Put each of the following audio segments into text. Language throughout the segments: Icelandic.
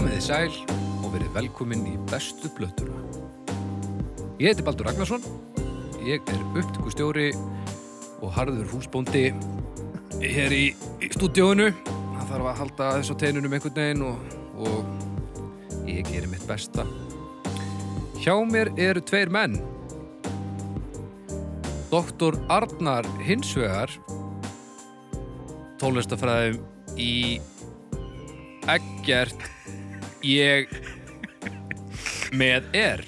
Komiði sæl og verið velkomin í bestu blötuna. Ég heiti Baldur Ragnarsson, ég er upptökustjóri og harður húsbóndi hér í, í stúdíóinu. Það þarf að halda þess á teinunum einhvern veginn og, og ég gerir mitt besta. Hjá mér eru tveir menn. Doktor Arnar Hinsvegar, tónlistafræðum í Eggert ég með er.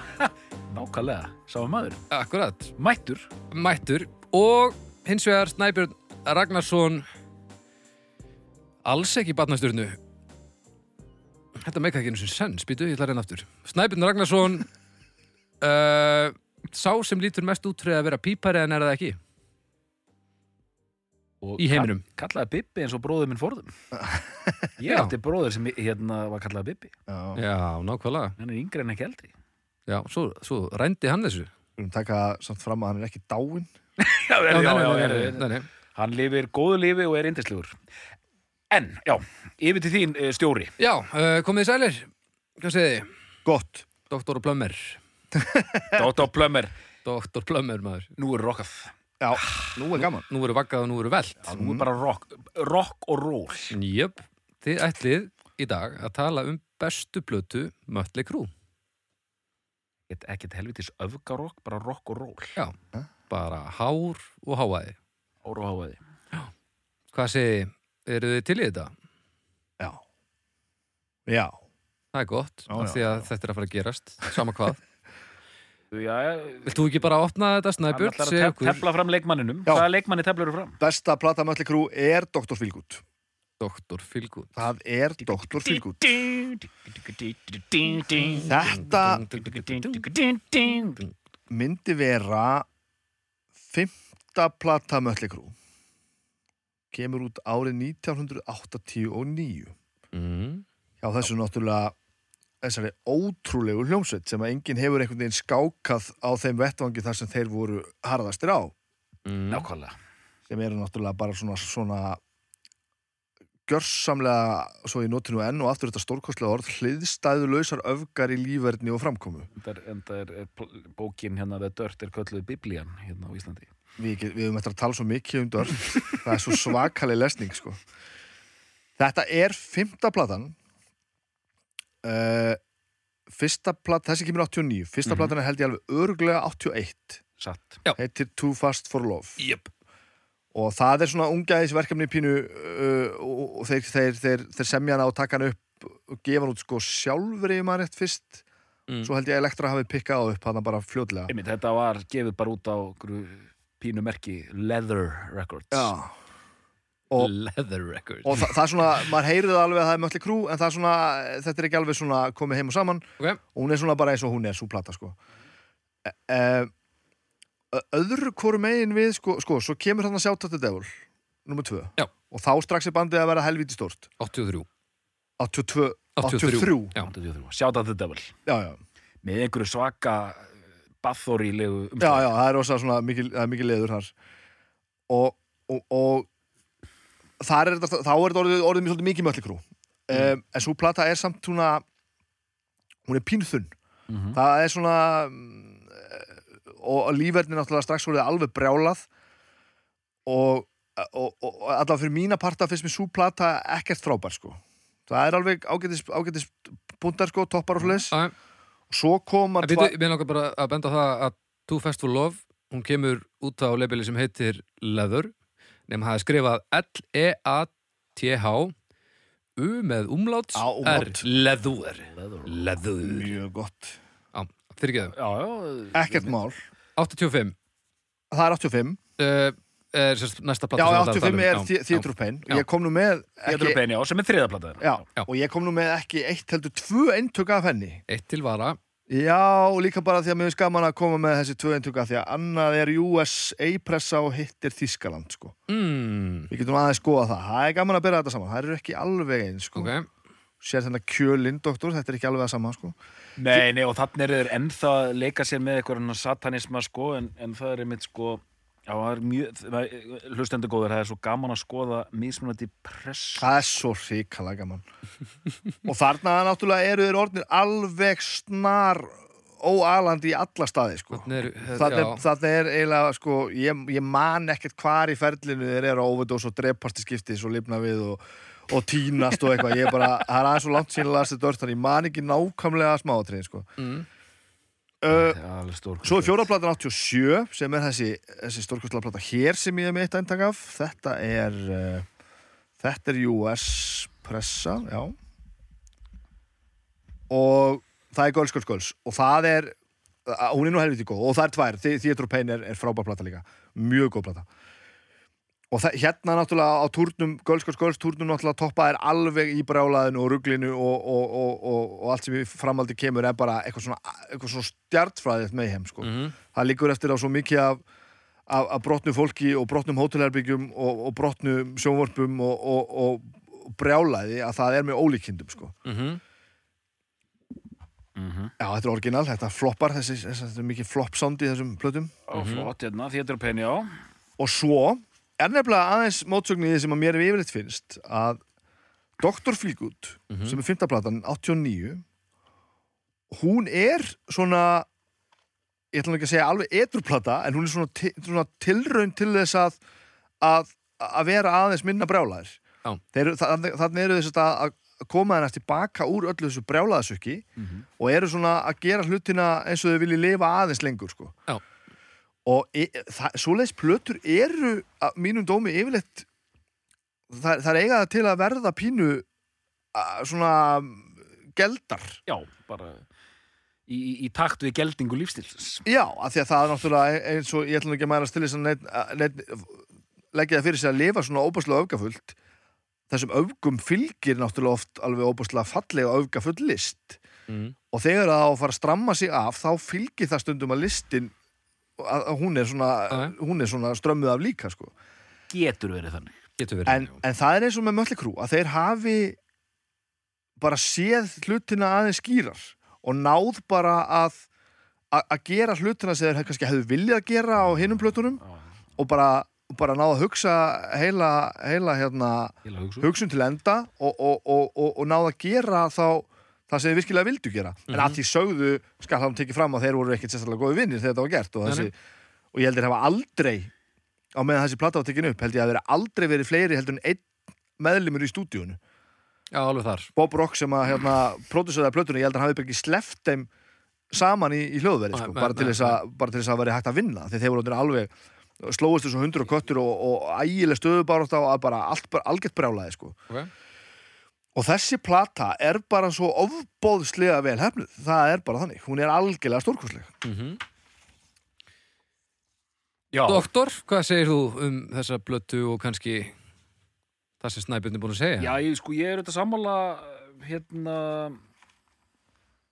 Nákvæmlega, sáum maður. akkurat, Mættur. mættur og hins vegar Snæbjörn Ragnarsson alls ekki batnastjörnu þetta meika ekki einu sem senn spýtu, ég ætla að reyna aftur. Snæbjörn Ragnarsson uh, sá sem lítur mest út fyrir að vera pípari en er það ekki Í heiminum. Kall, kallaði Bibbi eins og bróður minn forðum. Ég Já. átti bróður sem hérna var kallaði Bibbi. Já, já, nákvæmlega Hann er yngri en ekki eldri. já, svo, svo rændi hann þessu við erum taka samt fram að hann er ekki dáinn Já, Já, er- nei, nei, nei. Hann lifir góðu lifi og er indislegur. En, já, yfir til þín eh, stjóri. Já, uh, komið sælir Hvað segið þið? Gott Doktor Plummer Dóttar Plömmer. Doktor Plummer maður Nú er rockað. Já, nú er gaman Nú eru vaggað og nú eru velt Já, nú er bara rock. Rock og roll. Jöp, þið ætlið í dag að tala um bestu blötu Mötli Krú Ekkert, helvitis öfgarokk, bara rock og roll. Já, bara hár og háaði Ára og háaði. Hvað segið, eru þið til í þetta? Já Já, Það er gott, Já, já, því að já. þetta er að fara að gerast Sama hvað Já, Vilt þú ekki bara opna þetta snæbjörn? að segja tef, okkur? tefla fram leikmanninum. Já. Hvaða leikmanni teflur fram? besta plata Mötli Krú er Dr. Feelgood Doktor Fylgút Það er Dr. Feelgood Þetta myndi vera fymta plata Mötli Krú kemur út árið 1989 mm. hjá þessu náttúrulega þessari ótrúlegu hljómsveit sem að enginn hefur einhvern veginn skákað á þeim vettvangi þar sem þeir voru harðastir á Mm. Nákvæmlega. sem eru náttúrulega bara svona, svona gjörsamlega svo í notinu enn og aftur þetta stórkostlega orð hliðstæðu lausar öfgar í lífverðni og framkomu er, enda er, er bókin hérna The Dirt er kölluð Biblían hérna á Íslandi. við, við höfum eftir að tala svo mikið um dörr það er svo svakaleg lesning sko. þetta er fymta platan uh, fyrsta platan þessi kemur 89, fyrsta Mhm. platan er held ég alveg örglega 81 Satt. heitir Too Fast for Love Jöp og það er svona ungæðisverkefni pínu uh, og, og þeir, þeir, þeir, þeir semja hana og taka hana upp og gefa hann út sko sjálfur í maður rétt fyrst Mm. svo held ég að Elektra hafi pikkað á upp hann bara fljótlega Einmitt, þetta var gefið bara út á pínu merki Leather Records. Já. Og, Leather Record og það, það er svona, maður heyrið alveg að það er mötli krú en það er svona, þetta er ekki alveg svona komið heim og saman Ok. og hún er svona bara eins og hún er, svo plata sko e, öðru hvoru megin við sko, sko svo kemur hann að sjá þetta devil nummer tvö Já. og þá strax er bandið að vera helvíti stórt 83 82, 83. 83 Já. 83. Shout out the devil. já, já, Með einhverju svaka bathorílegu já, já, það er rosa svona er mikil leður þar og, og, og er þetta, þá er þetta orðið, orðið mjög mikið mötli krú um, en svo plata er samt svona hún er pínþunn. Mhm. það er svona mm, eh, og lífverðin er náttúrulega strax orðið alveg brjálað. Og, og, og, og allavega fyrir mína parta finnst mér svo plata ekkert frábær sko. Það er alveg ágætis, ágætis púntar sko, toppar og fleis og svo koma En veitu, mér langar bara að benda það að Too Fast for Love, hún kemur út á labeli sem heitir Leather nefnum það er skrifað L-E-A-T-H U með umláts Já. R Leather. Leather mjög gott Já, Já, já. ekkert mál 85 það er 85 uh, er sérst næsta já, plata sem þetta 85 er um. Thea- Theatre of Pain Já. og ég kom nú með Theatre of ekki, Pain, já, sem er þriðaplata já, Já. og ég kom nú með ekki eitt heldur tvö eintök af henni Eitt til vara já, líka bara því að mér finnst gaman að koma með þessi tvö eintök af því að annað er USA-pressa og hitt er Þískaland sko. mm, við getum aðeins skoða það, það er gaman að byrja þetta saman það eru ekki alveg eins sko. Ok, sér þennan kjölinn, doktor, þetta er ekki alveg að sama sko. Nei, nei, og þannig er þeir ennþá að leika sér með eitthvað satanisma, sko, en, en það er einmitt, sko, Já, það er mjög, hlustendur góður, það er svo gaman að skoða mismunandi press. Það er svo hrikalega gaman og þarna náttúrulega eru þeir orðnir alveg snar óalandi í alla staði sko. Er, já, er, þannig er eiginlega sko, ég, ég man ekkert hvar í ferlinu þeir eru overdose og drepast í skipti svo lifna við og, og tínast og eitthvað, ég er bara, það er aðeins svo langt síðan að lasta dörst, þannig ég man ekki nákvæmlega smáatrið sko. mm, uh. Svo er fjóraplatan 87 sem er þessi, þessi stórkostlega plata hér sem ég er með eitt eintak af. Þetta er uh, þetta er US pressa já. Og það er Girls, Girls, Girls. Og það er, uh, hún er nú helviti góð. Og það er tvær, Theatre of Pain er, er frábær plata líka, mjög góð plata og það, hérna náttúrulega á Girls, Girls túrnum náttúrulega toppa er alveg í brjálaðinu og ruglinu og, og, og, og, og allt sem í framaldi kemur er bara eitthvað svona, eitthvað svona stjartfræðið með heim sko mhm, það liggur eftir á svo mikið af, af, af brotnu fólki og brotnum hótelherbyggjum og, og brotnum sjónvarpum og, og, og, og brjálæði að það er með ólíkindum sko. mhm, Mhm. Já, þetta er orginal, þetta floppar þessi, þessi, þetta er mikið flop sound í þessum plötum Og flott, hérna, of Pain, já. og svo er nefnilega aðeins mótsögn í því sem að mér er yfirleitt finnst að Dr. Feelgood Mhm. sem er fymtaplatan 89 hún er svona ég ætla ekki að segja alveg edruplata en hún er svona, svona tilraun til þess að, að að vera aðeins minna brjálæðir Já. Þeir, þannig, eru þess að, að koma þennast tilbaka úr öllu þessu brjálæðasökki Mhm. og eru svona að gera hlutina eins og þau vilji lifa aðeins lengur sko. Já. Og e, svoleiðis plötur eru að mínum dómi yfirleitt það, það er eiga til að verða pínu að, svona geldar. Já, bara í, í, í takt við geldingu lífstilsins. já, af því að það er náttúrulega eins og ég ætla nú ekki að mæra til þess að leggja það fyrir sig að lifa svona óbúslega öfgafullt. Þessum öfgum fylgir náttúrulega oft alveg óbúslega fallega öfgafull list. Mhm, og þegar það á að fara að stramma sig af þá fylgir það stundum að listin að, að hún er svona, hún er svona strömmuð af líka sko. Getur verið þannig. getur verið en, en það er eins og með mölli krú að þeir hafi bara séð hlutina aðeins skýrar og náð bara að að gera hlutina sem þeir kannski hefðu viljað að gera á hinum plötunum og bara, bara náð að hugsa heila, heila hérna, lag hugsa. hugsun til enda og, og, og, og, og náð að gera þá það sem þið virkilega vildu gera en Mhm. að því sögðu skal hann tekið fram að þeir voru ekkert sérstaklega góði vinnir þegar þetta var gert og, þessi, og ég heldur hafa aldrei á meðan þessi plata var tekin upp held ég að vera aldrei verið fleiri heldur en einn meðlimur í stúdíunu já, alveg þar Bob Rock sem að hérna, próduseraði plötunni, ég held að hann hafi ekki sleppt þeim saman í, í hljóðveri sko, bara, að, bara til þess að veri hægt að vinna því þeir voru alveg slóist þessu hundur og köttur og, og ægileg stöðubárátt á að bara allt, algjört brjálaði sko. okay. Og þessi plata er bara svo ofbóðslega vel hefnuð, það er bara þannig. Hún er algjörlega stórkostleg. Mm Já, Doktor, hvað segir þú um þessa blötu og kannski það sem Snæbjörn er búin að segja? Já, ég, sko, ég er auðvitað sammála hérna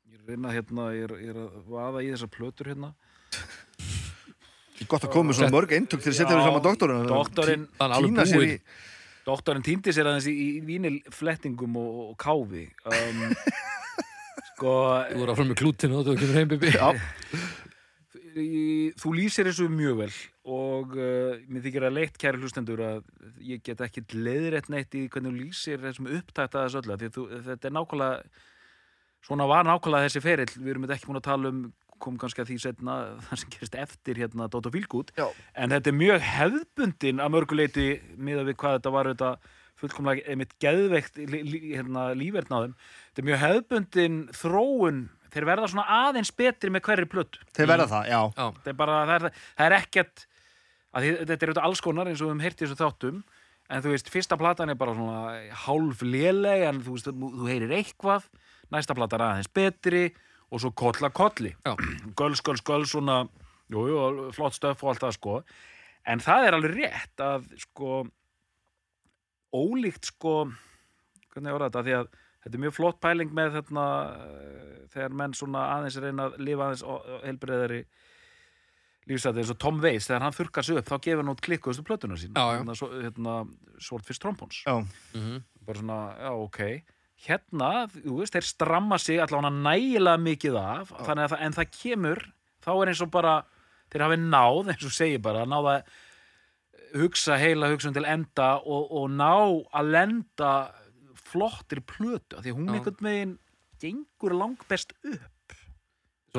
ég er reyna hérna, ég er, ég er að vaða í þessar plötur hérna. gott að koma með svona mörg eintök til að setja við saman doktorinn. Doktorinn, Hann er alveg týna sér í búinn. Doktorinn týndi sér aðeins í, í vínilflettingum og, og káfi. Um, sko, Þú er áfram með klútinu og þú kemur heim bibi. Þú lýsir þessu mjög vel og uh, mér þykir að leitt kæri hlustendur að ég get ekki leiðrétt neitt í hvernig þú lýsir þessum upptækta þessu öllu af því að þú, þetta er nákvæmlega svona var nákvæmlega þessi ferill. Við erum ekki búin að tala um kom kannski að því setna það sem gerist eftir hérna Dóttar Fílgút en þetta er mjög hefðbundin að mörguleiti miða við hvað þetta var þetta fullkomlega einmitt geðveikt hérna, lífverðnaðum þetta er mjög hefðbundin þróun. Þeir verða svona aðeins betri með hverri plötu. Þeir verða það, já. Já, það er bara, það er, það er ekkert því, þetta er auðvitað alls konar eins og við höfum heyrt í þessu þáttum. En þú veist, fyrsta platan er bara svona hálf léleg en þú veist, þú heyrir eitthvað. Næsta platan er aðeins betri og svo kolla kolli. Já, göls, göls, göls svona, jú, jú, flott stöf og allt það sko. En það er alveg rétt að sko ólíkt sko hvernig var þetta, því að þetta er mjög flott pæling með þarna þegar menn svona aðeins reyna að lifa aðeins helbriðari lífsætti eins og Tom Waits, þegar hann þurkar sig upp þá gefur hann út klikkuðustu plötuna sín hérna, svo- hérna Swordfish Trombons Já, mhm, bara svona, já, ok hérna, þú veist, þeir stramma sig allavega nægilega mikið af þannig að það, en það kemur þá er eins og bara þeir hafi náð, eins og segir bara, náða hugsa heila hugsun til enda og, og ná að lenda flottri plötu af því hún einhvern veginn gengur langbest upp.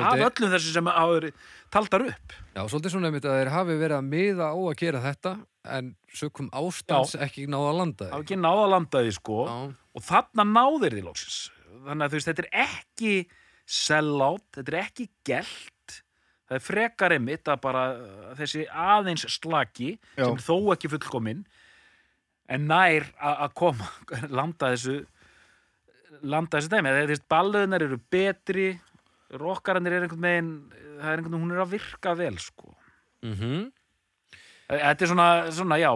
Af Svolítið- öllum þessu sem verið taldar upp. Já, svolítið svona að þeir hafi verið að miða á að gera þetta en sökum ástans ekki náða að landa hafa því. ekki náða að landa því sko. Já, og þarna náðir því loksins. Þannig að þú veist, þetta er ekki sellout, þetta er ekki gelt. Það er frekar einmitt að bara uh, þessi aðeins slaki Já. sem er þó ekki fullkomin en nær að að koma landa þessu landa þessu dæmi, þegar þú veist, balluðunar eru betri rokkarannir er einhvern veginn það er einhvern veginn, hún er að virka vel sko. Mm þetta er svona, svona já,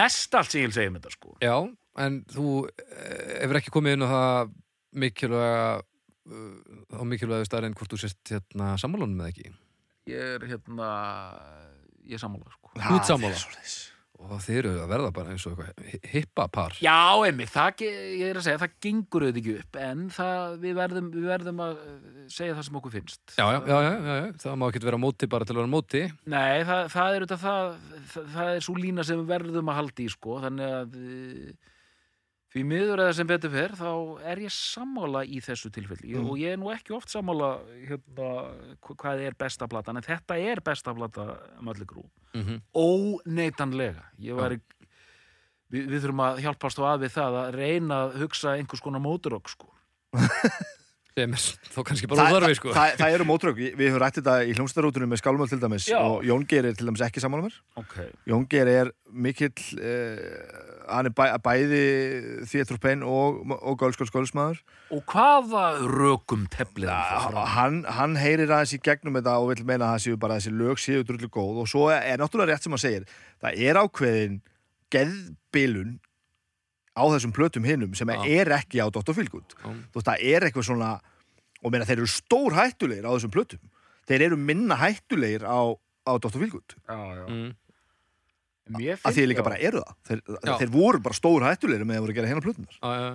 mest allt sem ég vil segja um þetta sko. Já, en þú eh, hefur ekki komið inn á það mikilvæga uh, á mikilvægu starinn hvort þú sést hérna sammálunum með ekki? Ég er hérna ég er sammála sko. Þú ert sammála. Og þeir eru að verða bara eins og eitthvað hippa par já, einmitt, það, ég er að segja það gengur auðvitað ekki upp en það, við, verðum, við verðum að eh, segja það sem okkur finnst. Já, já, já, já, já, já, það má ekki vera móti bara til að vera móti. Nei, það, það er auðvitað það, það, það er svo lína sem við verðum að halda í sko, þannig að eh, því miður eða sem betur fer þá er ég sammála í þessu tilfelli Mm. og ég er nú ekki oft sammála hérna, hva- hvað er besta platan en þetta er besta plata Mölli Grú mm -hmm. óneitanlega ég væri við, við þurfum að hjálpast á að við það að reyna að hugsa einhvers konar móturokk sko. sem er þó kannski bara það, þarfi sko það, það eru mótrök, við höfum rætt þetta í hljómsdæðarútunum með skálmöld til dæmis Já. og Jón Geir er til dæmis ekki sammála mér okay. Jón Geir er mikill uh, hann er bæ, bæði Pain og, og Gölskóls Gölsmaður og hvaða rökum teflið hann fram? hann, hann heyrir aðeins í gegnum þetta og vil meina að það séu bara þessi lög séu drullu góð og svo er náttúrulega rétt sem hann segir það er ákveðin geðbilun á þessum plötum hinnum sem Já. er ekki á Dr. Feelgood Já. þú veist, það er eitthvað svona og meina þeir eru stór hættulegir á þessum plötum þeir eru minna hættulegir á, á Dr. Feelgood mm. Að því líka já. bara eru það þeir, þeir voru bara stór hættulegir með að voru að gera hérna plötunar já,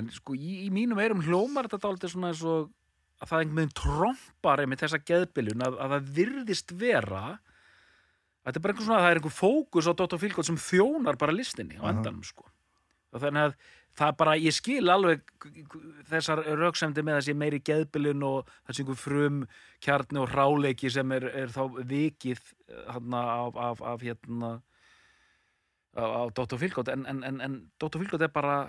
en sko í, í mínum eirum hljómar þetta dálítið svona eins og að það einhvern veginn trompar einmitt þessa geðbiljun að, að það virðist vera að þetta er bara einhver svona það er einhver fókus á Dr. Fílgótt sem þjónar bara listinni á endanum sko og þannig að það bara, ég skil alveg þessar rauksemdi með þessi meiri geðbiljun og þessi einhver frum kjarni og hráleiki sem er, er þá vikið hérna af, af, af hérna á, Dr. Fílgótt en, en, en, en Dr. Fílgótt er bara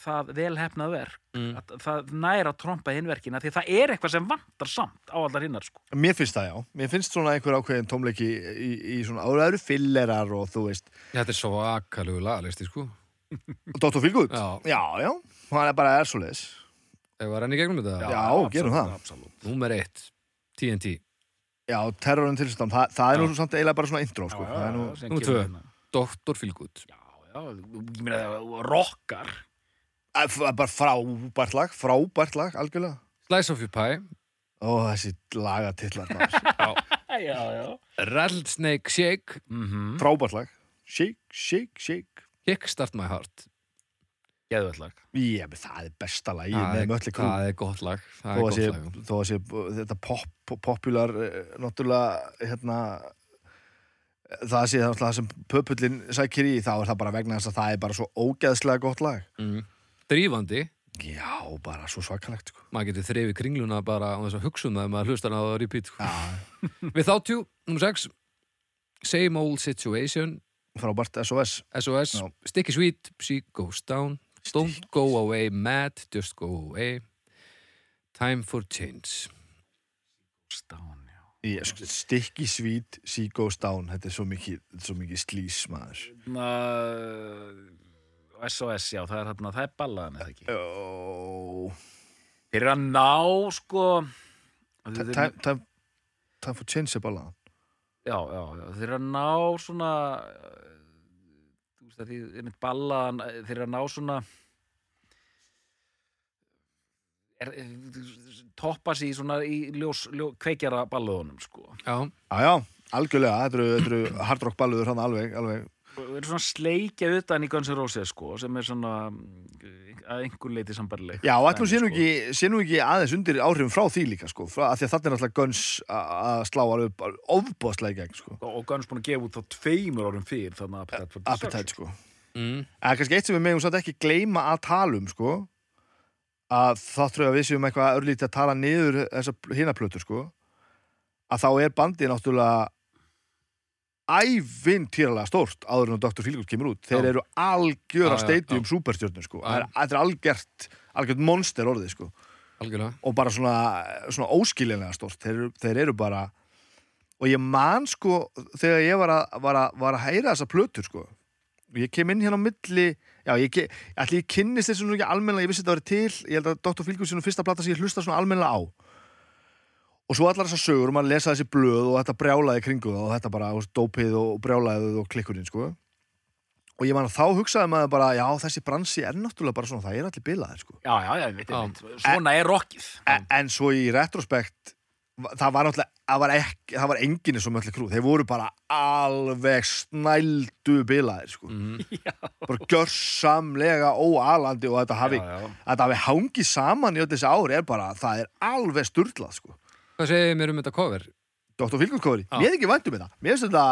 það vel hefnað verk mm. að, það næra að trompa hinverkina því að það er eitthvað sem vantar samt á allar hinnar sko. mér finnst það já, mér finnst svona einhver ákveðin tómleiki í, í svona, og það eru fillerar og þú veist, Þetta er svo akalegu lagalisti sko Dr. Feelgood? Já. já, já, hann er bara er svo leis Ef að renni gegnum þetta? Já, gerum það. absolutt. Númer eitt, TNT já, terrorinn tilstand, það, það er nú samt eiginlega bara svona intro, sko, Já, það er nú sem Númer kemur tvö. hérna. Dr. Feelgood. Já, já, ég meina það rockar. Æ, f- bara frábært lag, frábært lag, algjörlega. Slice of your pie. Ó, þessi lagatillar maður. já, já Rattlesnake Shake. Mm Frábært lag. Shake, shake, shake Kickstart my heart. Geðvöllag Ég, menn, það er besta lagi það með er, það er gott lag. Það þó er að sé, lag. þó að sé þetta pop, pop, popular eh, náttúrulega hérna það sé það sem pöpullin sækir í, þá er það bara vegna þess að það er bara svo ógeðslega gott lag. Mm. Drífandi. Já, bara svo svakalegt sko. Maður getur þrefið kringluna bara á þess að hugsa um það ef maður hlustar á það að repeat sko. Já, Við þáttjú, nummer 6 Same old situation frábært SOS SOS, Já. Sticky Sweet She goes down. Don't go away mad, just go away. Time for change. Stán, já Ég, sko, Sticky Sweet, She Goes Down. Þetta er svo mikið, svo mikið slís maður. Na, SOS, já, það er hérna, það er ballaðan eða ekki? Jó þeir eru að ná, sko. Time, time, time for change er bara já, já, já, þeir eru að ná svona uh, þú veist að því einmitt ballaðan, eh, þeir eru að ná svona er, er, toppa sig svona í ljós, ljós kveikjara balluðunum sko. Já, Já, já, algjörlega, þetta eru, þetta eru hard rock balluður hann alveg, alveg. Og eru svona sleikja utan í Guns N' Roses sko sem er svona mm, að einhver leiti sambarleg Já, ætlum sé nú sko. ekki, nú ekki aðeins undir áhrifum frá því líka, sko, frá, að því að þetta er náttúrulega Guns að slá alveg upp ofbóðslega í gegn, sko, og og Guns búin að gefa út þá tveimur árum fyrir þannig að Appetite for appetite, Destruction sko. mm. En kannski eitt sem við megum samt ekki gleyma að tala um, sko, að þáttur að við séum eitthvað örlítið að tala niður þessar hinaplötur, sko, að þá er bandið náttúrulega ævintýralega stórt áður en Dr. Feelgood kemur út. Þeir Já. eru algjöra Já, já, stadium já. superstjörnur, sko. Það er- algjört, algjört monster orðið, sko. og bara svona, svona óskiljanlega stort þeir, þeir eru bara og ég man sko þegar ég var að, var að, var að heyra þessa plötur sko og ég kem inn hérna á milli já, ég, ke- ætli ég kynnist þessu nú ekki almennilega ég vissi þetta verið til, ég held að Dr. Fylgur sínum fyrsta plata sem ég hlusta svona almennilega á og svo allar þessar sögur og maður lesa þessi blöð og þetta brjálaði kringu það og þetta bara, og dópið og brjálaðið og klikkurinn sko og ég man að þá hugsaði maður bara, já, þessi bransi er náttúrulega bara svona, það er allir bilaðir sko Já, já, já, veit, Já. veit, svona er rockið en, en svo í retrospekt það var náttúrulega það var, ekki, það var enginn svo möllu krú þeir voru bara alveg snældu bilaðir sko. mm. bara gjörsamlega óalandi og þetta hafi, já, já. þetta hafi hangið saman í öll þessi ári er bara, það er alveg sturlað sko. Hvað segir mér um þetta cover? Dr. Fylgurkóri, Já. mér er ekki vænt um þetta mér finnst þetta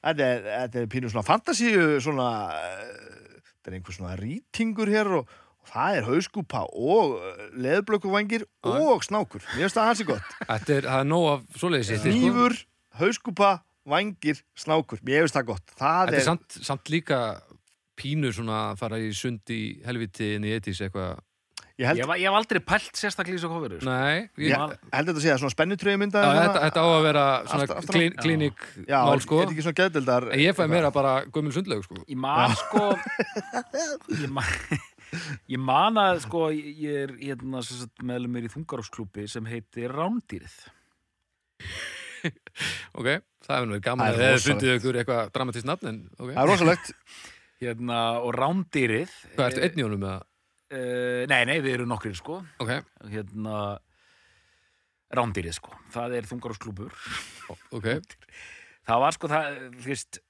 þetta er, þetta pínu svona fantasíu svona eh, þetta er einhver svona rýtingur hér og, og það er hauskúpa og leðblökuvangir Já. og snákur mér finnst það hansi gott Þetta er, það er nóg af svoleiðis því, sko. Hauskúpa, vangir, snákur. Mér finnst það gott. Það Þetta er, er samt, samt líka pínu svona að fara í sund í helviti inn í etis eitthvað ég held, Ég, var- ég hef aldrei pælt sérstaklega í þessu kofuru sko. Nei, ég, ég held þetta að segja svona spennutröyu mynda. þetta, þetta á að vera svona Aftur- aftur klín, Já. klínik Já, mál sko er þetta ekki svona geðdeldar. En ég fæ meira bara gömul sundlaug sko Ég man sko ég man, ég man að sko ég er hérna sem sagt, meðlum mér í þungaróksklúbi sem heitir Rándýrið Ok, það hefur nú verið gaman Það er að fundið ykkur eitthvað dramatist nafn en ok, Það er rosalegt. hérna, og Rándýrið hvað ertu einn í honum með það? Uh, nei, nei, við erum nokkrir sko. Ok, hérna Rándýrið sko, það er þungaróksklúbur ok, það var sko það, þú veist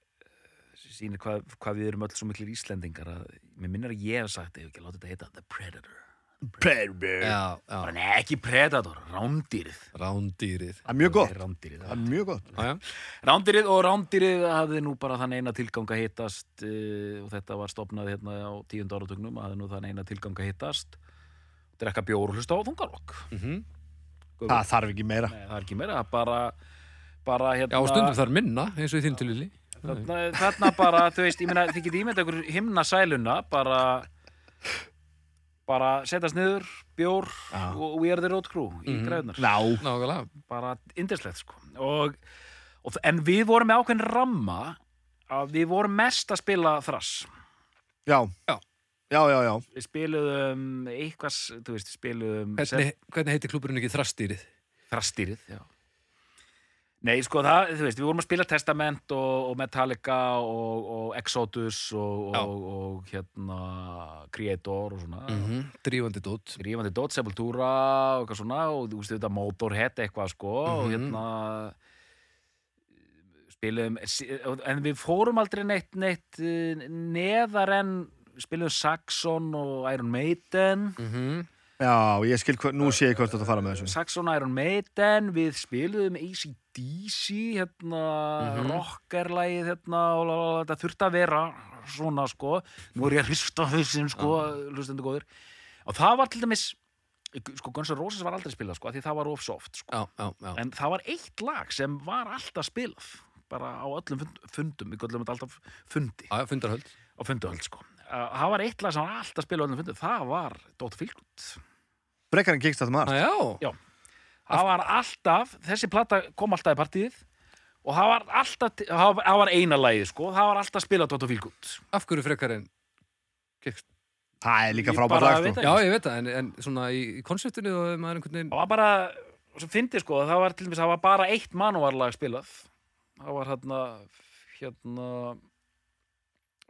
sýnir hvað, hvað við erum öll svo miklir Íslendingar að mér minnir að ég hef sagt ef ekki láta þetta heita The Predator Predator. já, já, bara nei, ekki Predator, Rándýrið. Rándýrið. Það er mjög gott. Rándýrið, Það er mjög gott. Já, Rándýrið og Rándýrið hafði nú bara þann eina tilgang að hittast uh, og þetta var stopnað hérna á tíund áratögnum hafði nú þann eina tilgang að hittast. Drekka bjór og hlusta á þungarokk mhm. Það þarf ekki meira. Nei, það er ekki meira, bara bara hérna Já, stundum þar minna, eins og í þín tilvili. Þarna, þarna bara, þú veist, ég meina þið getið ímynda ykkur himna sæluna bara bara setjast niður, bjór Já. og we are the road crew í Mhm. græðunar Ná. Nákvæmlega, bara indislegt sko og, og, en við vorum með ákveðin ramma að við vorum mest að spila þrass Já. Já. Já, já, já. við spiluðum eitthvað, þú veist, spiluðum hvernig, hvernig heitir klúburinn ekki þrastýrið? þrastýrið, já Nei, sko, það, þú veist, við vorum að spila Testament og, og Metallica og, og Exodus og, og, og hérna Creator og svona. Mm Mm Drífandi dót. Rífandi Dot, Sepultura og eitthvað svona og þú veist, þetta Motorhead eitthvað, sko og Mhm. hérna spilum en við fórum aldrei neitt, neitt eh, neðar en spilum Saxon og Iron Maiden. Mm Já, ég skil, nú sé ég hvort þetta fara með þessu. Saxon Iron Maiden við spiluðum ACDC hérna, Mhm. rockerlægið hérna, þetta þurfti að vera svona sko, nú er ég að hrista hausinn sko, hlustendur góður og það var til dæmis sko Guns N' Roses var aldrei spilað sko, því það var of soft sko. Já, já, já. En það var eitt lag sem var alltaf spilað bara á öllum fund, fundum. Við göllum þetta alltaf fundi. Fundarhöld. Á funduhöld sko. Það var eitt lag sem var alltaf spilað á öllum fundum. Það var Dóttar Fylgund Brekkarinn gengst þetta margt. Já, Já. það var alltaf, þessi plata kom alltaf í partíið og það var alltaf, það var, eina lagið sko, það var alltaf spilað Dóttar Fylgund af hverju frekar en Það er líka frábært lag, sko. Já, ég veit það, en, en svona í, í konseptinu og maður einhvern veginn það var bara, svo fyndi sko það var til dæmis, það var bara eitt manuvarlag spilað. Það var hérna hérna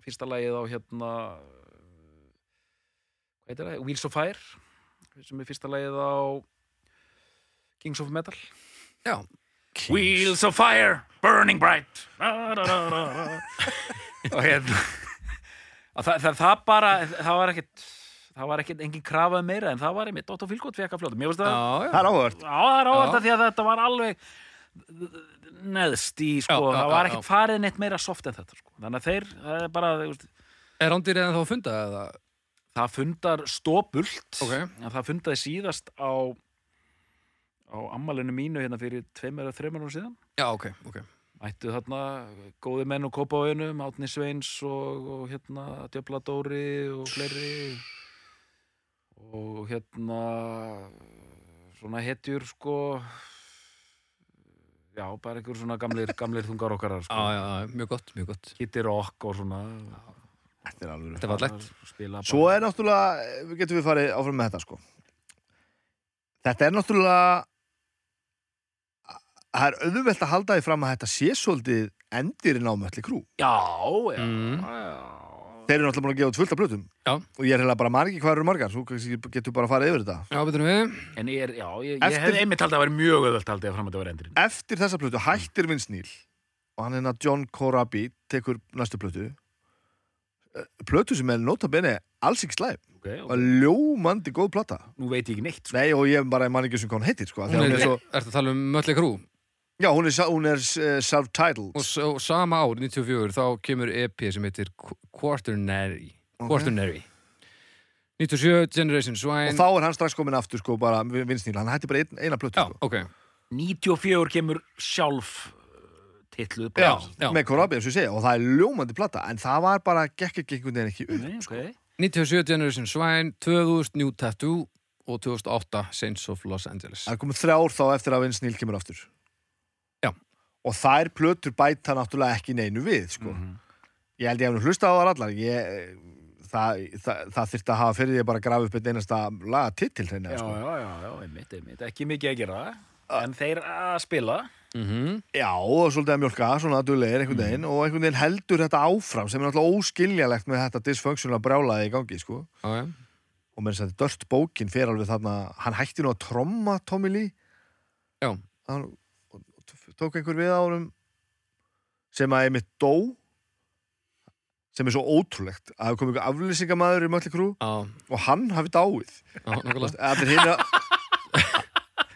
fyrsta lagið á hérna hvað heitir það, Wheels of Fire sem er fyrsta lagið á Kings of Metal Já, Wheels of fire, burning bright da, da, da, da, da. og hérna það, það, það bara það var ekkit það var ekki engin krafa um meira en það var einmitt Dr. Fílgótt fekk að fljóta mér finnst það. Það er áhört. já, það er Já. að því að þetta var alveg neðst í, sko, Já, já, það var ekkert farið neitt meira soft en þetta, sko, þannig að þeir það er bara, Er rándýrið en þá að funda eða? Það fundar stópult Ok. en það fundaði síðast á á ammalinu mínu hérna fyrir tveimur eða þreimur ára síðan Já, ok, ok. mættu þarna góði menn og kópa á einum Átni Sveins og, og hérna Djöfla Dóri og fleiri og hérna svona hetjur sko já, bara einhver svona gamlir, gamlir þungar okkar Já, sko. já, já, mjög gott, mjög gott. Kitty Rock og svona Þetta er alveg. Þetta lett. spila Svo er náttúrulega, við getum við farið áfram með þetta sko. Þetta er náttúrulega það er auðvelt að halda því fram að þetta sé svolítið endirinn á mölli krú. já, já, Mm. já Þeir eru náttúrulega búin að gefa út fullt af blötum Já. og ég er heila bara hvað eru margar, svo kannski getur bara að fara yfir þetta. Já, betur við. En ég er, já, ég, ég Eftir- hefði einmitt haldið að vera mjög öðvöld haldið að fram að þetta var endurinn. Eftir þessa blötu hættir Vince Neil og hann hérna John Corabi tekur næstu blötu blötu sem er nota bene alls ekki slæm Okay, og ljómandi góð plata Nú veit ég ekki neitt, sko. Nei og ég man ekki sem hvað hann heitir sko, af því Hún er, hún er svo, ertu að tala um Mötli Krú? Já, hún er, hún er uh, self-titled Og, og sama ár, 94, þá kemur EP sem heitir Qu- Quaternary. Quaternary. 97, Generation Swine. og þá er hann strax komin aftur sko bara Neil, hann hætti bara ein, eina plötu Já, sko. ok. 94 kemur sjálf titluð Já, bara. já. með Corabi eins og ég segja og það er ljómandi plata en það var bara gekk ekki einhvern veginn ekki upp Nei, ok. 97, Generation Swine. 2000, New Tattoo. Og 2008, Saints of Los Angeles. Það er komið þrjár þá eftir að Vince Neil kemur aftur Já. Og þær plötur bæta náttúrulega ekki neinu við sko. Mhm. Ég held ég nú hlusta á það allar ég, það, það, það þyrfti að hafa fyrir því að bara grafa upp einn einasta laga titil Já, hreina, sko. já, já, já, einmitt, einmitt. Ekki mikið að gera, en þeir að spila. Mm Já, og svolítið að mjölka, svona duðlegir einhvern veginn. Og einhvern veginn heldur þetta áfram sem er náttúrulega óskiljalegt með þetta dysfunctional brjálaði í gangi, sko. Já, já. og með þess að dört bókin fer alveg þarna hann hætti nú að tromma Tommy Lee. Já. hann og tók einhver við árum sem að einmitt dó sem er svo ótrúlegt að hafa komið einhver aflýsingamæður í Mötli Krú Já, og hann hafi dáið. Nokkulega. allir hinn að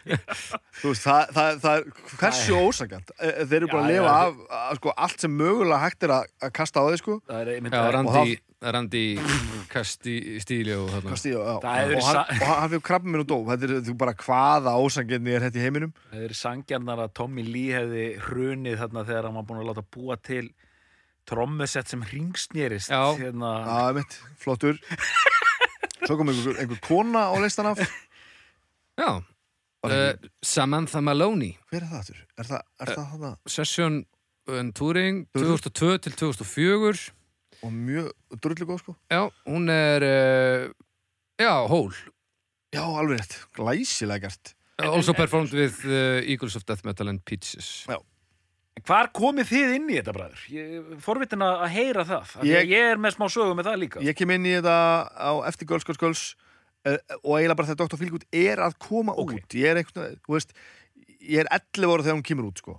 þú veist, það, það, það er hversu ósangant þeir eru bara að lifa af, af sko, allt sem mögulega hægt er að, að kasta á því sko. Það er einmitt það- Randi, Randi Kasti stíli og þarna. Kasti, já, og hann, hann fyrir krabbi minn og dó. Þetta er þú bara hvaða ósanginni er þetta í heiminum? Það er sangjarnar að Tommy Lee hefði hrunið þarna þegar hann var búin að láta búa til trommusett sem ringsnýrist. Já. Hérna, það er mitt, flottur. Svo kom einhver, einhver kona á listan af. Já, uh, Samantha Maloney hver er það aftur? er það, er það hana? Session and Touring Touring. 2002 til 2004 og mjög drullu góð sko Já, hún er uh, Já, hól já, alveg rétt, glæsilega gert Also performed with uh, Eagles of Death Metal and Peaches Hvar komið þið inn í þetta, bræður? Ég forvitin að heyra það. Af því Ég- að ég er með smá sögu með það líka. ég kem inn í þetta á eftir Girls, Girls, Girls uh, og eiginlega bara þegar Dr. Feelgood er að koma Ok. út ég er einhvern þú veist ég er 11 ára þegar hún kemur út sko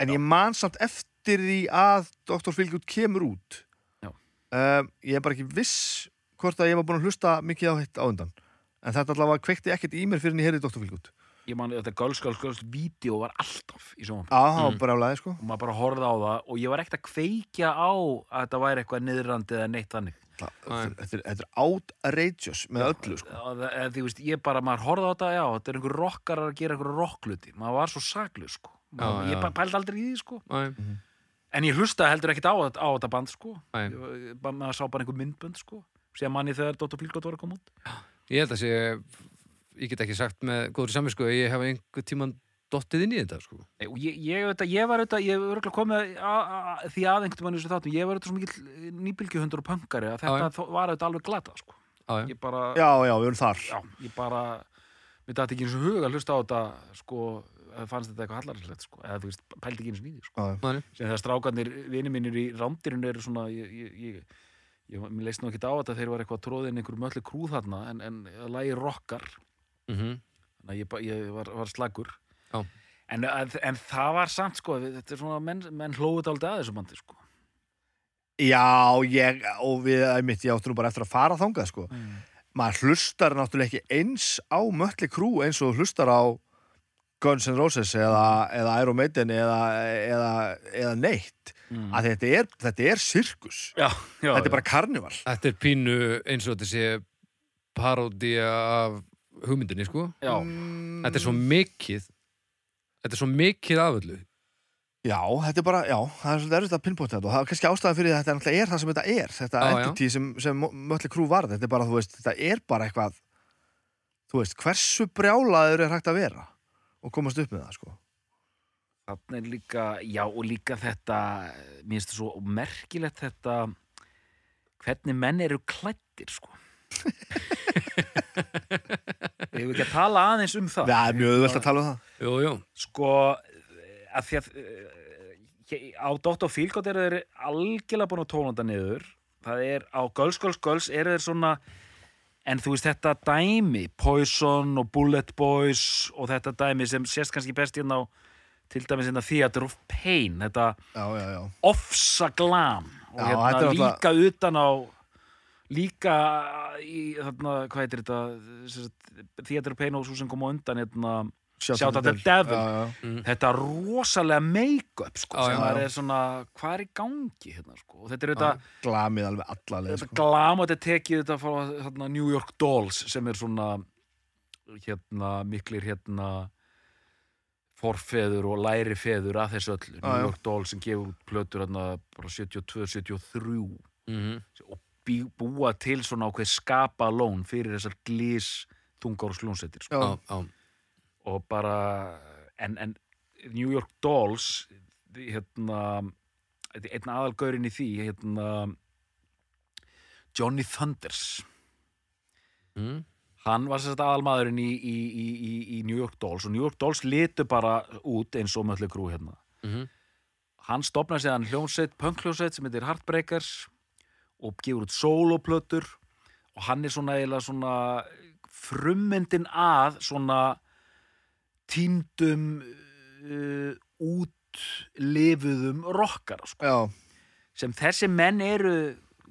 en ég man samt eftir því að Dr. Feelgood kemur út Já. um, ég er bara ekki viss hvort að ég var búin að hlusta mikið á hitt á undan en þetta allavega kveikti ekkert í mér fyrir en ég heyrði Dr. Feelgood Ég man þetta Girls, Girls, Girls vídeo var alltaf í. Já, það var Mm. sko og maður bara horfði á það og ég var ekkert að kveikja á að þetta væri eitthvað niðrandi eða neitt þannig Þetta er- outrageous með öllu sko. Eða, því, veist, ég bara, maður horfði á þetta já, þetta er einhver rockar að gera einhver rockluti maður var svo saklu sko. Maður, Já, ég pældi aldrei í því sko. Æ, en ég hlustaði heldur ekkert á, á þetta band sko. Ég- maður sá bara einhver myndbönd sko. Síðan manni þegar Dr. Pilgott var að koma út. Ég held að sé Ég get ekki sagt með góður saminsku að ég hef einhver tíman dottið inn í þetta sko. Nei, ég, ég, ég, ég var auðvitað, ég var auðvitað komið að, að, því aðeingt mann í þessu þáttum, ég var auðvitað svo mikill nýbylgjuhundur og pöngari að þetta Já, var auðvitað alveg glata sko. Já, bara, Já, já, við erum þar já, ég bara mér dætti ekki eins og hug að hlusta á þetta sko, fannst þetta eitthvað hallarslegt sko, eða þú veist, pældi ekki eins og nýði sko. Þegar strákarnir, vini mínir í rándirinu eru svona, ég, ég, ég, ég mér leist nú ekki á þetta, þeir var eitthvað tróðin einhverjum öllu krúð þarna, en, en lagi rockar, Mm þannig að ég, ég var, var slagur. En, en, en það var samt sko, þetta er svona menn, menn hlóðu þetta aldrei að þessu bandi sko Já, ég, og við, einmitt, ég áttu nú bara eftir að fara þangað, sko. Maður hlustar náttúrulega ekki eins á Mötli Krú eins og hlustar á Guns N' Roses eða, eða Iron Maiden eða, eða, eða neitt. Mm. Að þetta er, þetta er sirkus. Já, já, Þetta er bara karnival. Þetta er pínu eins og þetta sé paródía af hugmyndinni, sko. já. Mm, Þetta er svo mikið Þetta er svo mikið af öllu Já, þetta er bara, já, það er svolítið erfitt að pinpointa þetta og það er kannski ástæðan fyrir þetta náttúrulega er það sem þetta er, þetta Já, já. entity sem, sem Mötli Krú varð, þetta er bara, þú veist, þetta er bara eitthvað, þú veist, hversu brjálaður er hægt að vera og komast upp með það, sko. Þannig er líka, já og líka þetta, mér finnst það svo merkilegt þetta, hvernig menn eru klættir, sko. Ég vil ekki að tala aðeins um það. Er mjög auðvelt að tala um það. Jú, jú, Sko, að því að eh, á Dótt og Fílgótt eru þeir algjörlega búin að tóna þetta niður. Það er á Girls, Girls, Girls eru þeir svona, en þú veist þetta dæmi, Poison og Bullet Boys og þetta dæmi sem sést kannski best hérna á til dæmis hérna Theater of Pain, þetta ofsa glam. Og Já, hérna þetta líka utan á líka í þarna, hvað heitir þetta Theater of Pain og svo sem kom á undan hérna, Shout at the Devil. Já, já. þetta rosalega make-up sko, sem já. er svona, hvað er í gangi hérna sko, og þetta er þetta, Glamið alveg alla leið, þetta sko. glam og þetta er tekið þetta frá hérna, New York Dolls sem er svona hérna miklir hérna forfeður og lærifeður að þessu öllu, New. York Dolls sem gefur út plötur hérna bara 72-73 mhm, og bý, búa til svona ákveð skapa lón fyrir þessar glís þungar og slúnsettir sko. Já, já og bara en, en New York Dolls hérna einn aðalgaurin í því hérna Johnny Thunders mm. hann var sérst aðalmaðurinn í, í, í, í, í New York Dolls og New York Dolls litu bara út eins og möllu krú hérna Mhm. hann stopnaði séðan hljómsveit, punkljómsveit sem heitir Heartbreakers og gefur út soloplötur og hann er svona svona frummyndin að svona tíndum uh, útlifuðum rockara sko. sem þessi menn eru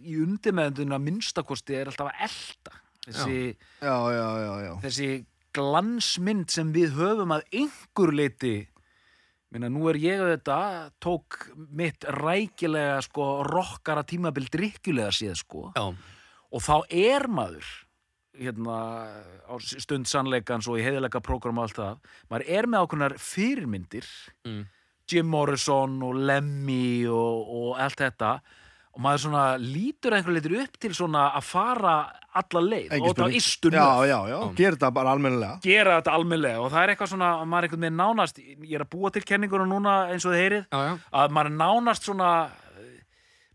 í undirmeðunduna minnstakosti er alltaf að elta. Þessi, já, já, þessi glansmynd sem við höfum að einhver leiti minna nú er ég auðvitað tók mitt rækilega sko rockara tímabil drikkjulega séð sko. Já, og þá er maður hérna á stund sannleikans og í heiðilega prógram og allt það maður er með ákveðnar fyrirmyndir mm. Jim Morrison og Lemmy og, og allt þetta og maður svona lítur einhver leitur upp til svona að fara alla leið og þetta á spurning. istu Já, já, já, gerir þetta bara almennilega. gera þetta almennilega og það er eitthvað svona að maður er einhvern veginn nánast ég er að búa til kenninguna núna eins og þið heyrið já, já að maður er nánast svona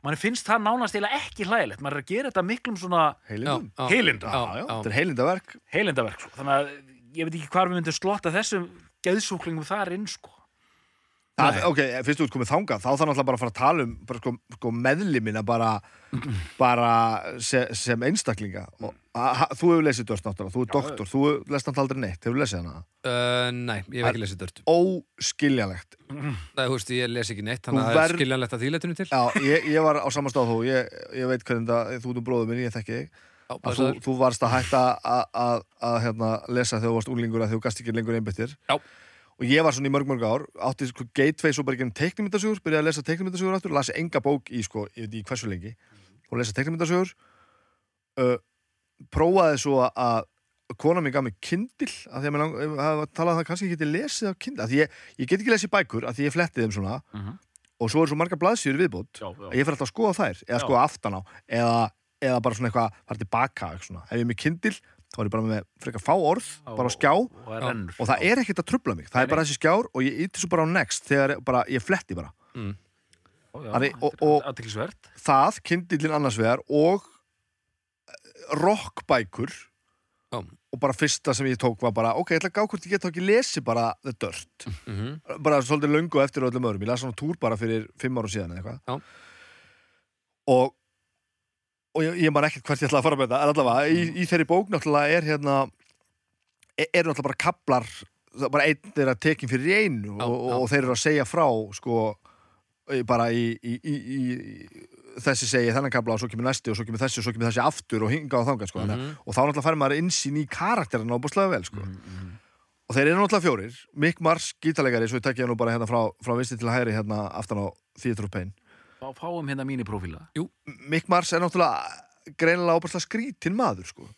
maður finnst það nánast eiginlega ekki hlægilegt maður er að gera þetta miklum svona. Heilinda. Þetta er heilindaverk. heilindaverk sko. þannig að ég veit ekki hvar við myndum slotta þessum geðsúklingum þar inn sko. Það, ok, fyrst þú ert komið þangað, þá þarf náttúrulega bara að fara að tala um bara sko, sko meðlimina bara, bara se, sem einstaklinga og a, ha, þú hefur lesið dörst náttúrulega, þú er doktor, þú lest náttúrulega aldrei neitt, hefur lesið hana? Uh, Nei, ég hef ekki lesið dört óskiljanlegt. Nei, þú veist, ég les ekki neitt Þannig að það er skiljanlegt að þýletunum til. Já, ég, ég var á sama stáð þú, ég, ég veit hvernig það, þú ert um bróður minn, ég þekki þig. Já, að þú, þú varst að hætta að, að, að hérna, lesa þegar þú varst úlingur að þú gast ekki lengur einbyttir Já. og ég var svona í mörg mörg ár átti sko gateway svo bara ekki um teiknumyndasögur byrjaði að lesa teiknumyndasögur aftur, lasi enga bók í sko, ég veit ekki hversu lengi. Og lesa teiknumyndasögur uh, prófaði svo að kona mér gaf mig kindil að því að mér lang, hafa talað um það kannski geti lesið á kindil, að því ég, ég get ekki lesið bækur að því ég fletti þeim svona Mhm. og svo er svo margar blaðsýður viðbót já, já. að ég fer alltaf að skoða þær eða Já. skoða aftan á eða, eða bara svona eitthvað fara tilbaka ef ég er með kindil þá er ég bara með frekar fá orð bara á skjá og, og, og það er ekkert að trubla mig það Nei, er bara þessi skjár og ég ítti svo bara á next þegar bara, ég fletti bara mm. Ari, og- og- aðtilsvert það, kindilin annars vegar og rockbækur Já. og bara fyrsta sem ég tók var bara ok, ég ætla að gá hvort ég get þá ekki lesi bara The Dirt. Mm bara svolítið löngu eftir öllum öðrum. Ég las svona túr bara fyrir fimm ára síðan eða eitthvað. Og og ég, ég man ekkert hvert ég ætla að fara með þetta en allavega, í, í þeirri bók náttúrulega er hérna er, er náttúrulega bara kaplar það er bara einn þeirra tekin fyrir í einu og, já. og þeir eru að segja frá sko í- bara í, í, í, í þessi segi þennan kabla og svo kemur næsti og svo kemur þessi og svo kemur þessi aftur og hinga og þangað sko. mm Mhm. og þá náttúrulega fær maður innsýn í karakterina og búslega vel sko. og þeir eru náttúrulega fjórir Mick Mars, gítalegari, svo ég tekja nú bara hérna frá, frá vinsti til hæri hérna aftan á Fá, fáum hérna míniprófíla Mick Mars er náttúrulega greinilega óbúslega skrítin maður sko.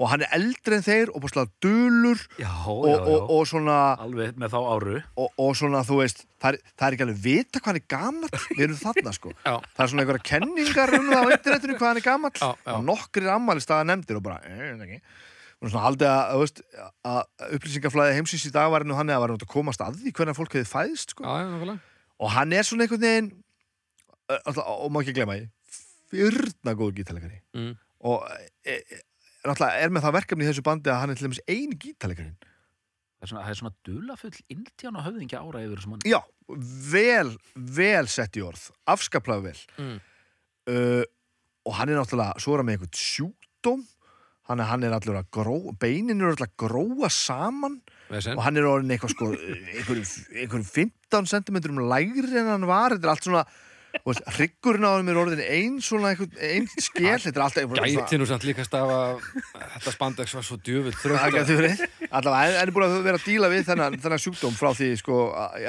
Og hann er eldri en þeir og búslega dulur Já, og, og, og svona Alveg með þá áru og, og svona, þú veist, það er, það er ekki alveg vita hvað hann er gamall, við erum þarna sko Já. það er svona einhverja kenningar um það á internetinu hvað hann er gamall Já, já. og nokkrir ammælist nefndir og bara, eh, ég veit ekki og svona haldið að, þú veist, að upplýsingaflæði heimsins í dag var nú hann eða var nú að komast að því hvernig fólk hefði fæðst sko. Já, og hann er svona einhvern veginn og má ekki glema því fyrna góð gítalegari Mm. og e, e, náttúrulega er með það verkefni í þessu bandi að hann er til dæmis eini gítalegarinn Það er svona, það er svona dulafull indján og höfðingja ára yfir þessum manni. Já, vel, vel sett í orð afskaplega vel. Mm. uh, og hann er náttúrulega svo er hann með einhvern sjúkdóm. Hann er, hann er allur að gró beinin eru allur að gróa saman. Og hann er orðin eitthvað sko einhverjum einhver 15 cm lægri en hann var, þetta er allt svona hryggurinn á hann er orðin ein svona einhvern, ein skél, þetta er alltaf einhver- Gæti nú samt líka stafa þetta spandex var svo djöfull Það þrjótt gæti verið. Allavega, en er búin að vera að díla við þennan, þennan sjúkdóm frá því sko,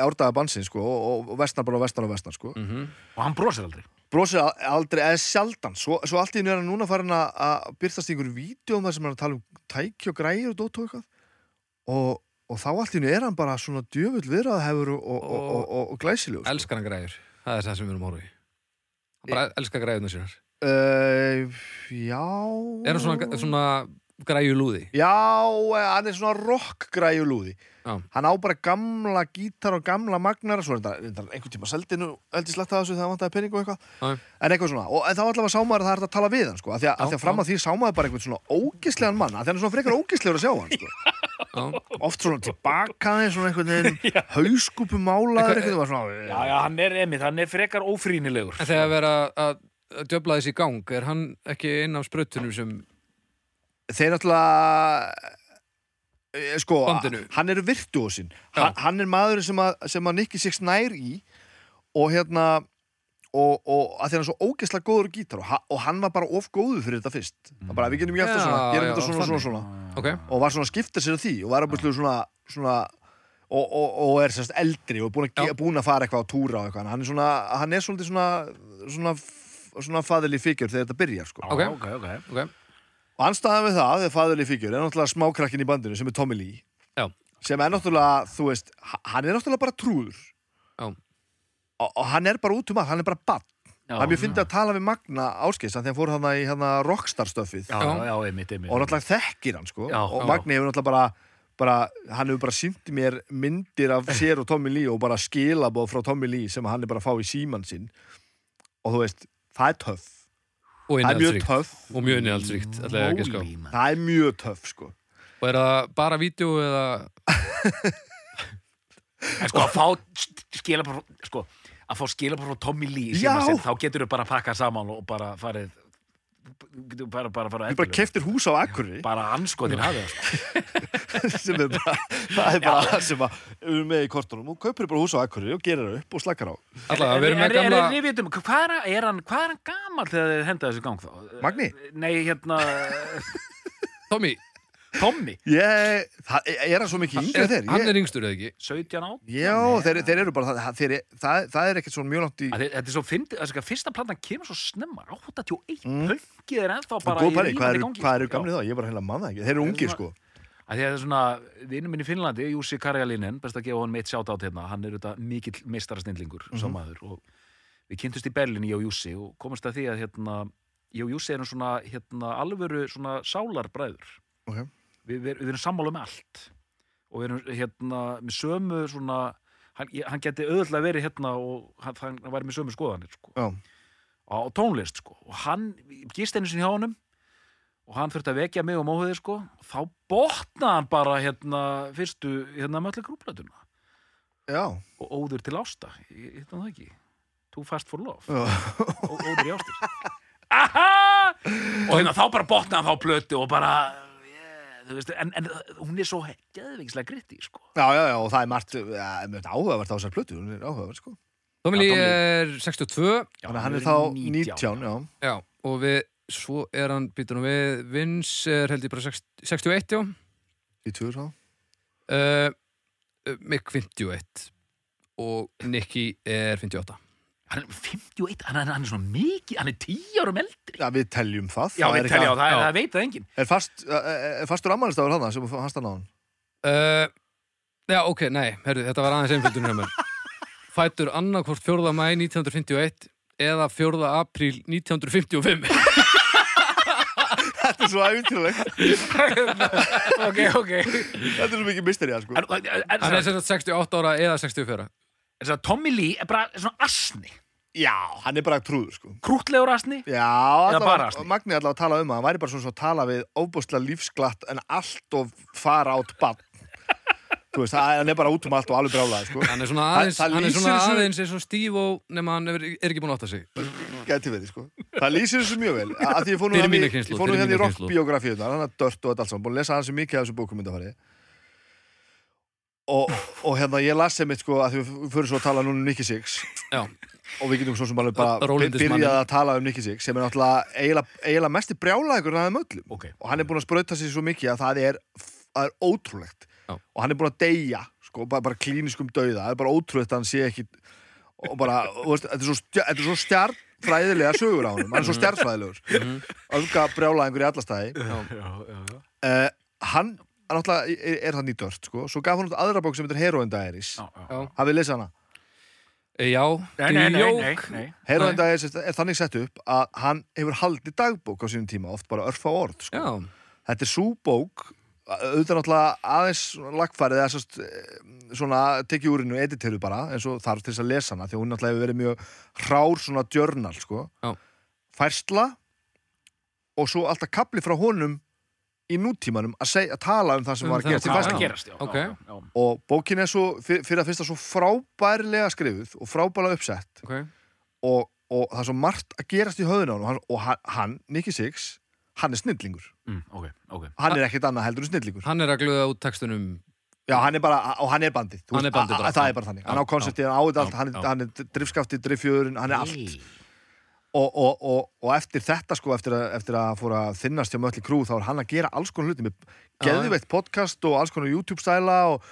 árdaga bansinn sko, og, og vestnar bara vestnar og vestnar sko. Mhm. Og hann brosir aldrei brosir al- aldrei eða sjaldan svo, svo allt í einu er hann núna farin að, að byrtast í einhverju vídjóum þar sem hann er að tala um tæki og græir og dótt og eitthvað og, og þá allt í einu er hann bara svona djöfull viðraðhefur og, og, og, og, og glæsilegur sko. Elskar hann græður. Það er það sem við erum að horfa í. Hann bara elskar græðuna sínar. uh, Já Er hann svona, svona græju lúði? Já, hann er svona rock græjulúði. Hann á bara gamla gítar og gamla magnara Svo er þetta er einhvern tíma seldinu Eldi sletta þessu þegar hann vantaði pening og eitthvað. En eitthvað svona, og en þá allavega sá maður að það er að tala við hann sko, að því að, að, að fram að því sá maður bara einhvern svona ógislegan mann að því hann er svona frekar ógislegur að sjá hann sko. Oft svona tilbaka aðeins, svona einhvern veginn hauskúpu málaður einhvern veginn var svona, Já, já, hann er emið, hann er frekar ófrýnilegur En þegar vera að að djöfla þessi í gang, er hann ekki inn af sprautunum sem... þeir náttúrulega eh, sko, Bandinu. hann er virtuósin Já. hann, hann er maður sem að, sem að Nicky Six nær í og hérna og, og að því hann er svo ógeðslega góður á gítar og, og hann var bara of góður fyrir þetta fyrst það bara við getum gert það Já, svona, gerum já, þetta svona, svona, þannig. svona Ok, og var svona að skipta sér því og var að búin svona, svona og, og, og er sérst eldri og er búin að, Já. ge- búin að fara eitthvað á túra og eitthvað hann er svona, hann er svolítið svona svona, svona faðileg fíkjur þegar þetta byrjar sko. Ok. ok, ok og anstæðan við það, þegar faðileg fíkjur er náttúrulega smákrakkin í bandinu sem er Tommy Lee Já. sem er náttúrulega, þú veist hann er náttúrulega bara trúður Já. Og, hann er bara út um að hann er bara bann það er mjög fyndið að tala við Magna Áskeis þegar hann fór hann í hérna rockstar stöfið Já, já, já, einmitt, einmitt og náttúrulega þekkir hann sko. Já, og. Magni hefur náttúrulega bara, bara hann hefur bara sínt mér myndir af sér og Tommy Lee og bara skilabóð frá Tommy Lee sem hann er bara að fá í síman sinn. Og þú veist, það er töff. Og það er mjög töff. Og mjög að. Holy man. það er mjög töff sko. Og er það bara vídeo eða... Sko, að fá skilabóð sko, að fá skilabóð frá Tommy Lee sinn, þá getur þú bara að pakka saman og bara farið getur bara, bara farið Þú bara keftir hús á Akureyri bara anskotin hafið það, sko. sem er bara, það er bara það sem að við erum með í kortunum og kaupir bara hús á Akureyri og gerir það upp og slakar á Alltaf, við erum með En- en- gamla... við vitum, hvað er, hann- er hann hvað er hann gamall þegar þið henda þessu gang þá? Magni? Nei, hérna Tommy, Tommy, ég, það, er hann svo mikið yngri er, þeir hann er yngstur eða ekki? 17 á já, þeir, þeir eru bara það, þeir, það, það er ekkert svona mjög langt í Að Þetta er svo þess að fyrsta plantan kemur svo snemma 81, Mm. pöngið er ennþá bara Góð í rífandi eru, gangi hvað eru gamlið þá? Ég er bara heila manna ekki. Þeir eru ungir, sko. það er svona, vinnum minn í Finnlandi Jussi Karjalinen, best að gefa hann meitt sjátt át hérna hann er þetta mikill meistarastindlingur mm Mhm. maður og við kynntumst í Berlin og Jussi og komumst að því að hérna, Jussi erum svona hérna, alvöru svona sálarbræður Ok. Við, við, við erum sammála með allt. Og við erum hérna með sömu svona hann, ég- hann geti auðvitað verið hérna og hann, hann væri með sömu skoðanir sko. Á tónlist sko. Og hann, gist einu sinni hjá honum og hann þurfti að vekja mig og móðið sko þá botnaði hann bara hérna fyrstu hérna möllu grúplatuna Já. og óður til ásta hérna það ekki. Too fast for love. Ó, óður í ástir Aha! og hérna þá bara botnaði hann þá plötu og bara en, en hún er svo geðvingslega gritti sko Já, já, já, og það er margt, ja, mjög áhugavert á þessar plötu, hún er áhugavert, sko. Lee. er 62 Já, Þannig að hann er þá 19, já. Já, og við, svo er hann, býtur nú við, Vince er held ég bara 60, 61, já. Í tvö þá. Uh, Mick 51 og Nicky er 58. Hann er 51, hann er, hann er svona mikið, hann er 10 árum eldri. Já, við teljum það. Já, Það við er eitthvað- það, það veit það enginn. Er, fast, er, fastur ammælistafur hann sem hans það náðan? Uh, já, ok, nei, herru, þetta var aðeins einföldun hjá mér. Fætur annarkvort 4. mæ 1951 eða 4. apríl 1955. Þetta er svo æfintilegt. ok, ok. Þetta er svo mikið misteri, sko. Hann er sem sagt 68 ára eða 64. en, Tommy Lee er bara svona asni. Já, hann er bara trúður, sko. Krútlegur asni. Já, bara allavega, asni. Magni allavega að tala um að hann væri bara svona svo að tala við óbúslega lífsglatt en allt of fara átt bann. Þú veist, hann er bara út um allt og alveg brálaði, sko. Hann er svona aðeins, það hann er svona aðeins eins og Steve og nema hann er, er ekki búin að átta sig. Gæti verið, sko. Það lýsir þessu mjög vel. Að því ég fór nú hérna í- hérna mína kynslóð. rockbiografíunar, hann er dört og allt saman, búin að lesa hans mikið af þessu bókum. Og, og hérna, ég las sem mitt, sko, að því við fyrir svo að tala núna um Nicky Six. Já, og við getum svo sem bara, bara byrjað að tala um Nicky Six sem er náttúrulega eiginlega, eiginlega mesti brjálægur en aðeim öllum. Ok. og hann er búin að sprauta sig svo mikið að það er, það er ótrúlegt. Já. og hann er búin að deyja sko, bara, bara klíniskum dauða, það er bara ótrúlegt að hann sé ekki og bara, þú veist, þetta er svo, er svo stjarnfræðilega sögur á honum, hann er svo stjarnfræðilegur öfga brjálægur í allastæði já, Já, já, já. uh, hann hann náttúrulega er, er hann í dört sko. svo gaf hann út aðra bók sem heitir Heroin Diaries hafið lesið hana E, Já, Nei, nei, nei, nei, djók. nei. Heroin. Diaries er, er þannig sett upp að hann hefur haldið dagbók á sínum tíma oft bara örfa orð sko. Já, þetta er svo bók auðvitað náttúrulega aðeins lagfærið eða sérst, svona tekið úr hennu editeru bara eins og þarf til þess að lesa hana því hún náttúrulega hefur verið mjög hrár svona journal sko. Já. færsla og svo alltaf kapli frá honum í nútímanum að, segja, að tala um það sem Um var að gerast er að færslu gerast, já. Ok. já, já, og bókin er svo fyr- fyrir að fyrsta svo frábærlega skrifuð og frábærlega uppsett ok. og, og það er svo margt að gerast í höfðun á hann og hann, Nicky Six, hann er snillingur Mm, ok, ok. hann er ekkert annað heldur en snillingur Hann er að glöða út textunum Já, hann er bara, og hann er bandið þú Hann er veist, bandið a- bara. Það er bara þannig, hann á konceptið, hann á þetta allt já, hann, er- hann er driftskaftið, driftfjöðurinn, hann er allt. Og, og, og, og eftir þetta sko, eftir að, eftir að fóra að þinnast hjá Mötli Krú þá er hann að gera alls konar hluti með geðveitt podcast og alls konar YouTube-stæla og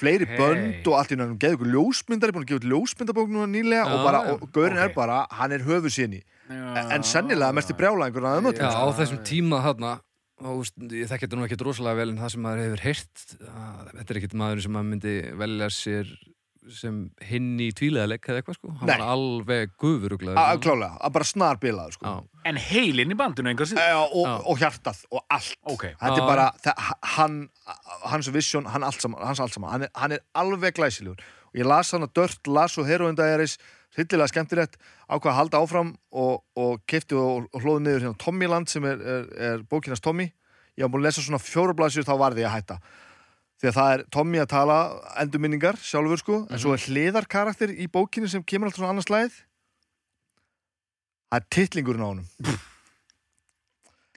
fleiri Ok. bönd og allt í náttúrulega geðu ykkur ljósmyndari, búin að gefa út ljósmyndabók núna nýlega Já, og bara, og Gaurin er Ok. bara, hann er höfu síni Já. en sennilega mest í brjálæðingur að mötli Já, á þessum tíma þarna og ég þekki þetta nú ekkert rosalega vel en það sem maður hefur að, þetta er ekkert maður sem maður myndi velja sér sem hinn í tvíleðaleg eða eitthvað sko, hann Nei. var alveg gufuruglaður að klálega, að bara snar bilaður sko. Já, En heilinn í bandinu einhver síðan. Já, og, Já. og hjartað og allt Ok. þetta Já. er bara, það, hann hans vision, hann allt saman, hans allt saman hann er, hann er alveg glæsilegur og ég las hann að Dört, las og Heroin Diaries hryllilega skemmtilegt, ákvað að halda áfram og, og kefti og, og hlóði niður hérna Tommyland sem er, er, er bókinast Tommy, ég var búin að lesa svona fjórublasjur þá varði ég að hætta því að það er Tommy að tala endurminningar sjálfur sko, en svo er hliðarkarakter í bókinu sem kemur alltaf svona annars slæðið það er titlingurinn á honum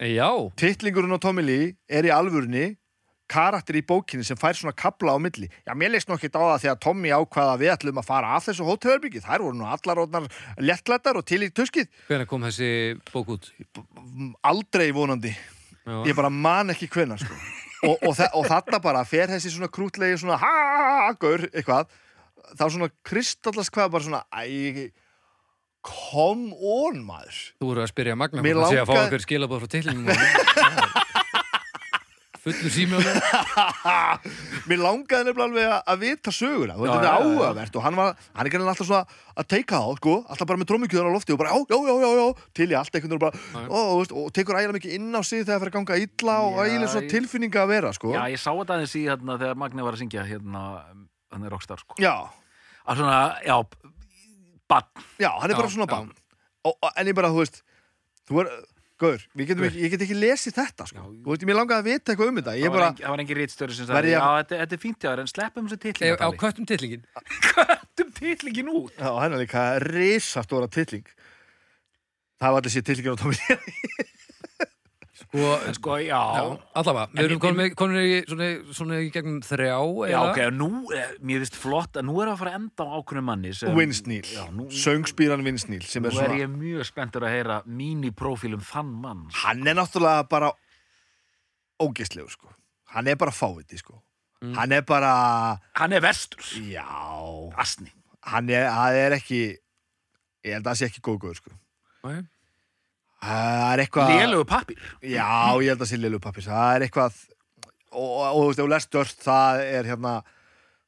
Já, titlingurinn á Tommy Lee er í alvörunni karakter í bókinni sem fær svona kabla á milli. Já, mér leist nú ekki á það þegar Tommy ákvaða að við ætlum að fara af þessu hótelherbyggi. Þær voru nú allar rótnar léttlættar og til í tuskið. hvernig kom þessi bók út? Aldrei vonandi. Já, Ég bara man ekki hvenna, sko. Og, og, og þarna bara fer þessi svona krútlegi svona ha-gaur eitthvað. Þá svona kristallast hvað bara svona æ, come on, maður. Þú voru að spyrja Mér hvort hann sé að fá okkur skilabóð frá tillingum Fullu sími á mér langaði nefnilega alveg að, vita söguna og Já, þetta er áhugavert og hann var, hann er alltaf svona að teika á, sko, alltaf bara með trómikjöðan á lofti og bara, já, já, já, já, til í allt ó, og, veist, og tekur ægilega mikið inn á sig þegar það fyrir að ganga illa og ægilega svona tilfinninga að vera, sko. Já, ég sá þetta aðeins í hérna þegar Magni var að syngja hérna, hann er rockstar, sko. Já, Að svona, já, bann. já, hann er bara svona bann. Og, og, en ég bara, þú veist, þú er, Gaur, við getum Gaur. ekki, ég get ekki lesið þetta, sko. Já. Þú veist, mér langaði að vita eitthvað um þetta. Það Ég var, bara, var engin rítstjóri sem sagði, ég já, þetta, þetta er fínt hjá þér, en sleppum þessu Á titlingatali. köttum tillingin Köttum titlingin út. já, hann er líka risastóra tilling. Það var allir sér tillingin á Tómi Sko, sko, já, já, allavega, við erum komin, komin í svona, svona í gegnum þrjá já, eða? ok, nú, eh, mér finnst flott að nú er að fara að enda á ákveðnum manni nú, söngspýran sem nú er er ég mjög spenntur að heyra míniprófíl um þann mann. Hann er náttúrulega bara ógeðslegur sko. Hann er bara fáviti sko. Mm. hann er bara, Hann er vestur, já. Asni. Hann er, hann er ekki ég held að það sé ekki góð góður sko. Nei. Það er eitthvað Lélögu pappir já, ég held að sé lilu pappis það er eitthvað og, þú veist, ef þú lest dört, það er hérna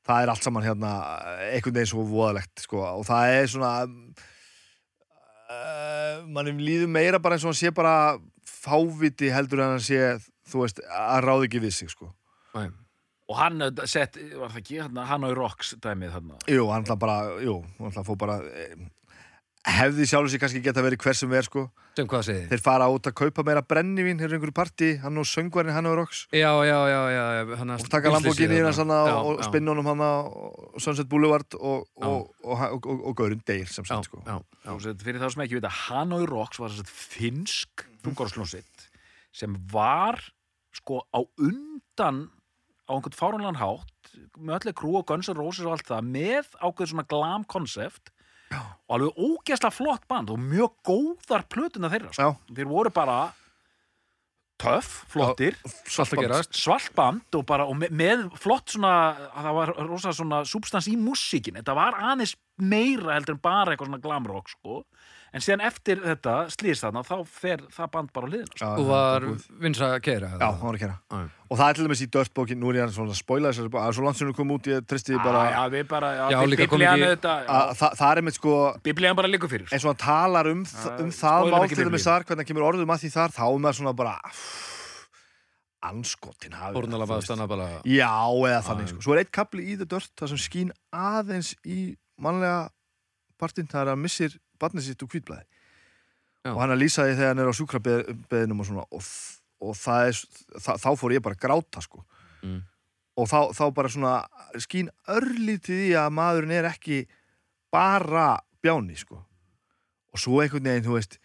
það er allt saman hérna einhvern veginn svo voðalegt sko. Og það er svona uh, mannum líður meira bara eins og hann sé bara fáviti heldur en hann sé þú veist, að ráði ekki við sig sko. Nei. Og hann eh, sett, var það ekki, hann, hann á í rocks dæmið þarna? Jú, hann ætla bara, jú, hann ætla að fó bara eh, hefði sjálfur sér kannski geta verið hver sem er sko Sem hvað segið þið? þeir fara út að kaupa meira brennivín hér er einhverju partí, hann og söngvarinn hann og Rox. Já, já, já, já, já hann og taka Lamborghini hans hann Já, og honum hann og Sunset Boulevard og, og, og, og, og, og Gaurinn Deyr sem sagt sko. já, já. Og sett, fyrir þá sem ekki vita, Hanoi Rocks var þess að finnsk þungarsljónsitt sem var sko á undan á einhvern fáránlegan hátt með öllu krú og Guns N' Roses og allt það með ákveð svona glam konsept og alveg ógeðslega flott band og mjög góðar plötuna þeirra sko. Þeir voru bara töff, flottir. Svalt svart band og, bara, og með, flott svona að það var rosa svona substans í músíkin þetta var aðeins meira heldur en bara eitthvað svona glamrock sko en síðan eftir þetta slýst þarna þá fer það band bara á liðina sko. Og það var vinsa að keira Já, hann var að kera Já. og það er til dæmis í Dirtbókin, nú er ég svona að bók, það er svo langt sem við komum út ég tristi bara já, við bara, já, líka kom biblían að það, það er einmitt sko biblían bara liggur fyrir sko. eins og hann talar um, um það mál til dæmis þar, hvernig kemur orðum að því þar þá er maður svona bara anskotin hafi Já, eða þannig sko. Svo er eitt kapli í The Dirt það sem skín aðeins í mannlega partinn, það er að missir barnið sitt úr hvítblæði. Já. og hann er að lýsa því þegar hann er á sjúkrabeðinum og svona og, og það er, það, þá fór ég bara að gráta sko. Mm. og þá, þá bara svona skín örlítið í að maðurinn er ekki bara bjáni sko. Og svo einhvern veginn, þú veist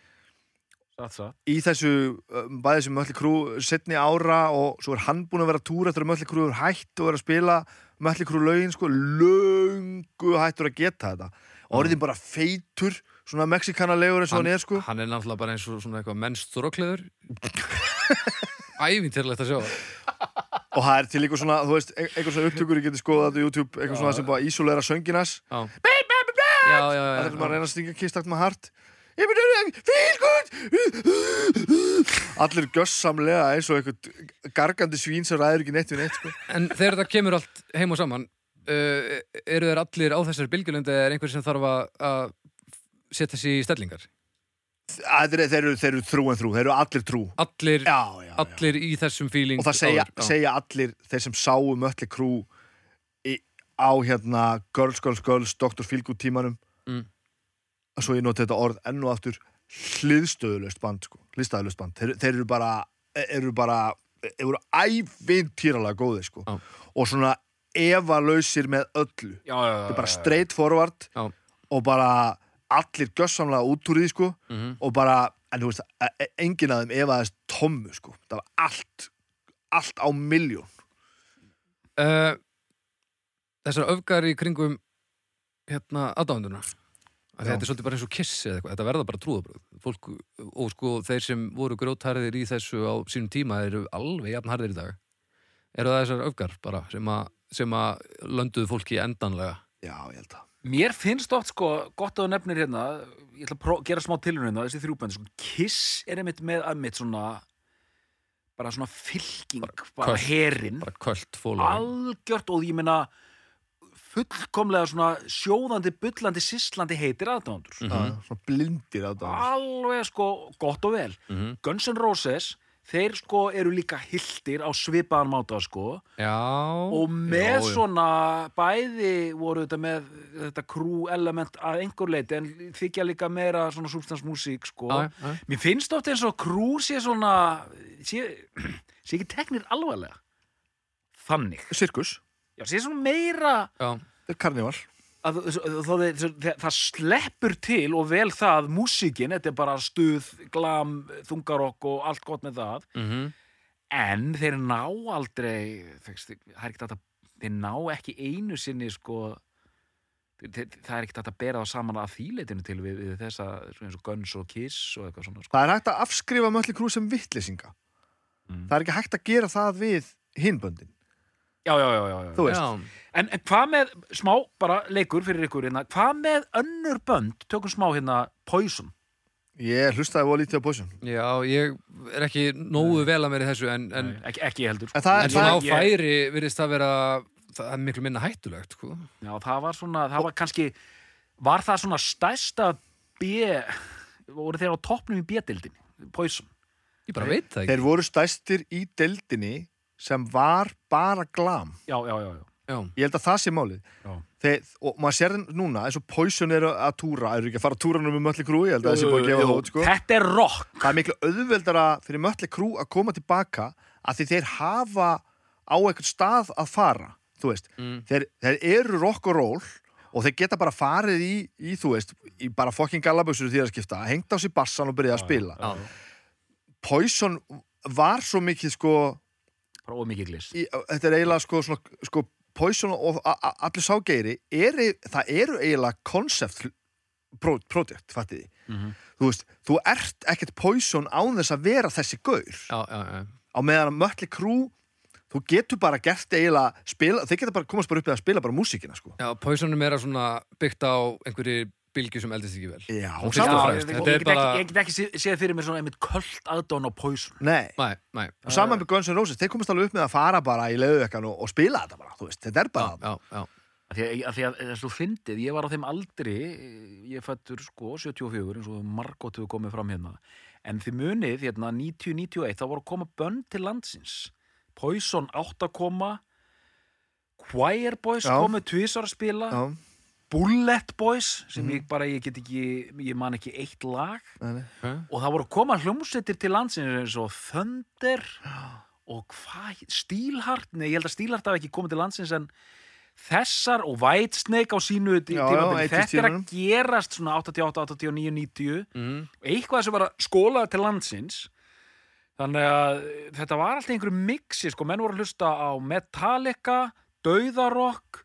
í þessu um, bæði sem Mölli Krú setni ára og svo er hann búin að vera að túra eftir að Mölli Krú er hætt og vera að spila Mölli Krú lögin sko. Löngu hættur að geta þetta. Orðin bara feitur svona mexikanalegur eins og hann er sko. Hann er náttúrulega bara eins og svona eitthvað mennst þrókleður Ævintýrlegt að sjá og það er til eitthvað svona, þú veist, e- eitthvað svona upptökur ég geti skoðað á YouTube, eitthvað svona sem bara ísólera sönginas, það er sem að reyna að stinga kistakt með hart. Allir gössamlega eins og eitthvað gargandi svín sem ræður ekki neitt við neitt sko. En þegar þetta kemur allt heim og saman uh, eru þeir allir á þessari bylgjulund eða er einhver sem þarf að setja sig í stellingar? Að þeir, þeir, eru, þeir eru trú en trú, þeir eru allir trú Allir, já, já, já. allir í þessum feeling og það segja, áður, já. segja allir þeir sem sáu Mötli Krú í, á hérna Girls, Girls, Girls, Dr. Feelgood tímanum Mm. svo ég noti þetta orð enn og aftur hliðstöðulöst band sko, hliðstöðulöst band þeir, þeir eru bara, eru bara þeir eru ævintýralega góði sko Já. og svona efalausir með öllu já, já, já, er bara já, já. straight forward Já. og bara allir gössamlega út úr því sko Mhm. og bara, en þú veist, e- e- enginn af þeim efaðist tommu sko. Það var allt, allt á miljón uh, Þessar öfgar í kringum hérna aðdáðunduna. Þetta er svolítið bara eins og kiss eða eitthvað, þetta verða bara trúðabröð Fólk, og sko þeir sem voru grótharðir í þessu á sínum tíma eru alveg jafn harðir í dag. Eru það þessar öfgar bara sem að, sem að lönduðu fólki endanlega? Já, ég held að Mér finnst oft sko, gott að þú nefnir hérna, ég ætla að pró- gera smá tilhörun hérna, þessi þrjúbönd, sko, Kiss er einmitt með að mitt svona, bara svona fylking, bara, köld. herin, bara kvöld fóla algjört og ég meina fullkomlega svona sjóðandi, bullandi, sislandi heitir aðdándur. Mhm. Já, svona blindir það Alveg sko, gott og vel. Mhm. Guns N' Roses, þeir sko eru líka hildir á svipaðan máta sko. Já. Og með já, svona bæði voru þetta með þetta crew element að einhver leiti en þykja líka meira svona substansmusík sko. Já, já. Mér finnst oft eins og crew sé svona sé, sé ekki teknir alvarlega. Þannig. Sirkus, Já, sé svona meira Já, þetta er karnival að, þó, það, það sleppur til og vel það músíkin, þetta er bara stuð, glam, þungarokk og allt gott með það mm en þeir ná aldrei það er ekki þetta þeir ná ekki einu sinni sko þeir, það er ekki þetta að bera það saman að þýleitinu til við, við þessa eins og Guns og Kiss og eitthvað svona sko. Það er hægt að afskrifa Mötli Krú sem vittlisinga Mm. Það er ekki hægt að gera það við hinböndin já, já, já, já, já. Þú veist, Já, En, en hvað með, smá bara leikur fyrir ykkur hérna, hvað með önnur bönd, tökum smá hérna Poison, ég hlustaði voru lítið á bósjón já, ég er ekki nógu vel að mér í þessu en, en, Nei, ekki, ekki heldur. En það- en svona á ég- færi virðist það vera það er miklu minna hættulegt sko. Já, það var svona, það var kannski var það svona stærsta B voru þeir á toppnum í B-dildinni Poison. Ég bara veit það ekki. Þeir voru stæstir í deildinni sem var bara glam. Já, já, já, já, já, Ég held að það sé málið. Já. Þeir, og maður sér það núna eins og Poison eru að túra, eru ekki að fara að túra nú með Mötli Krú, ég held að það sé búið að gefa Jú, það út sko. Þetta er rock. Það er miklu auðveldara fyrir Mötli Krú að koma tilbaka að því þeir hafa á eitthvað stað að fara þú veist, mm. þeir, þeir eru rock og roll og þeir geta bara farið í, í þú veist, í bara fucking gallaböksur því að skipta, hengt á sér bassan og byrja að spila. Já. Poison var svo mikið sko Bara ómikið glis í, þetta er eiginlega sko, svona, sko Poison og a- a- allir ságeiri er, það eru eiginlega concept pro, project, fattiði Mhm. þú veist, þú ert ekkert Poison án þess að vera þessi gaur já, já, já. á meðan að Mötli Krú þú getur bara gert eiginlega spila, þeir geta bara komast bara upp að spila bara músíkina sko. já Poison er meira svona byggt á einhverju bylgju sem eldist ekki vel Já, Já, fyrst og fremst. ég, Þetta er bara- ekki, ég get ekki sé- séð fyrir mér svona einmitt köld aðdón á Poison Nei, Nei, nei, og saman með Guns N' Roses þeir komast alveg upp með að fara bara í leiðuvekkan og, og spila þetta bara, þú veist, þetta er bara já, já. Af Því að, að því að það er svo fyndið, ég var á þeim aldri, ég fættur sko 74 eins og margótt hefur komið fram hérna. En þið munið hérna 90-91 þá voru að koma bönn til landsins. Poison átt að koma, Choir Boys Já. komu tvisar að spila, Já, Bullet Boys sem Mhm. ég bara, ég get ekki, ég man ekki eitt lag. nei. Og það voru að koma hljómsveitir til landsins eins og Thunder og hvað, Stílhart, nei ég held að Stílhart hafi ekki komið til landsins en þessar og Whitesnake á sínu Já, já, tímabili, 80s þetta er að gerast svona 88, 89, 90 Mm. eitthvað sem var að skóla til landsins þannig að þetta var alltaf einhverju mixi, sko, menn voru að hlusta á Metallica, Dauðarokk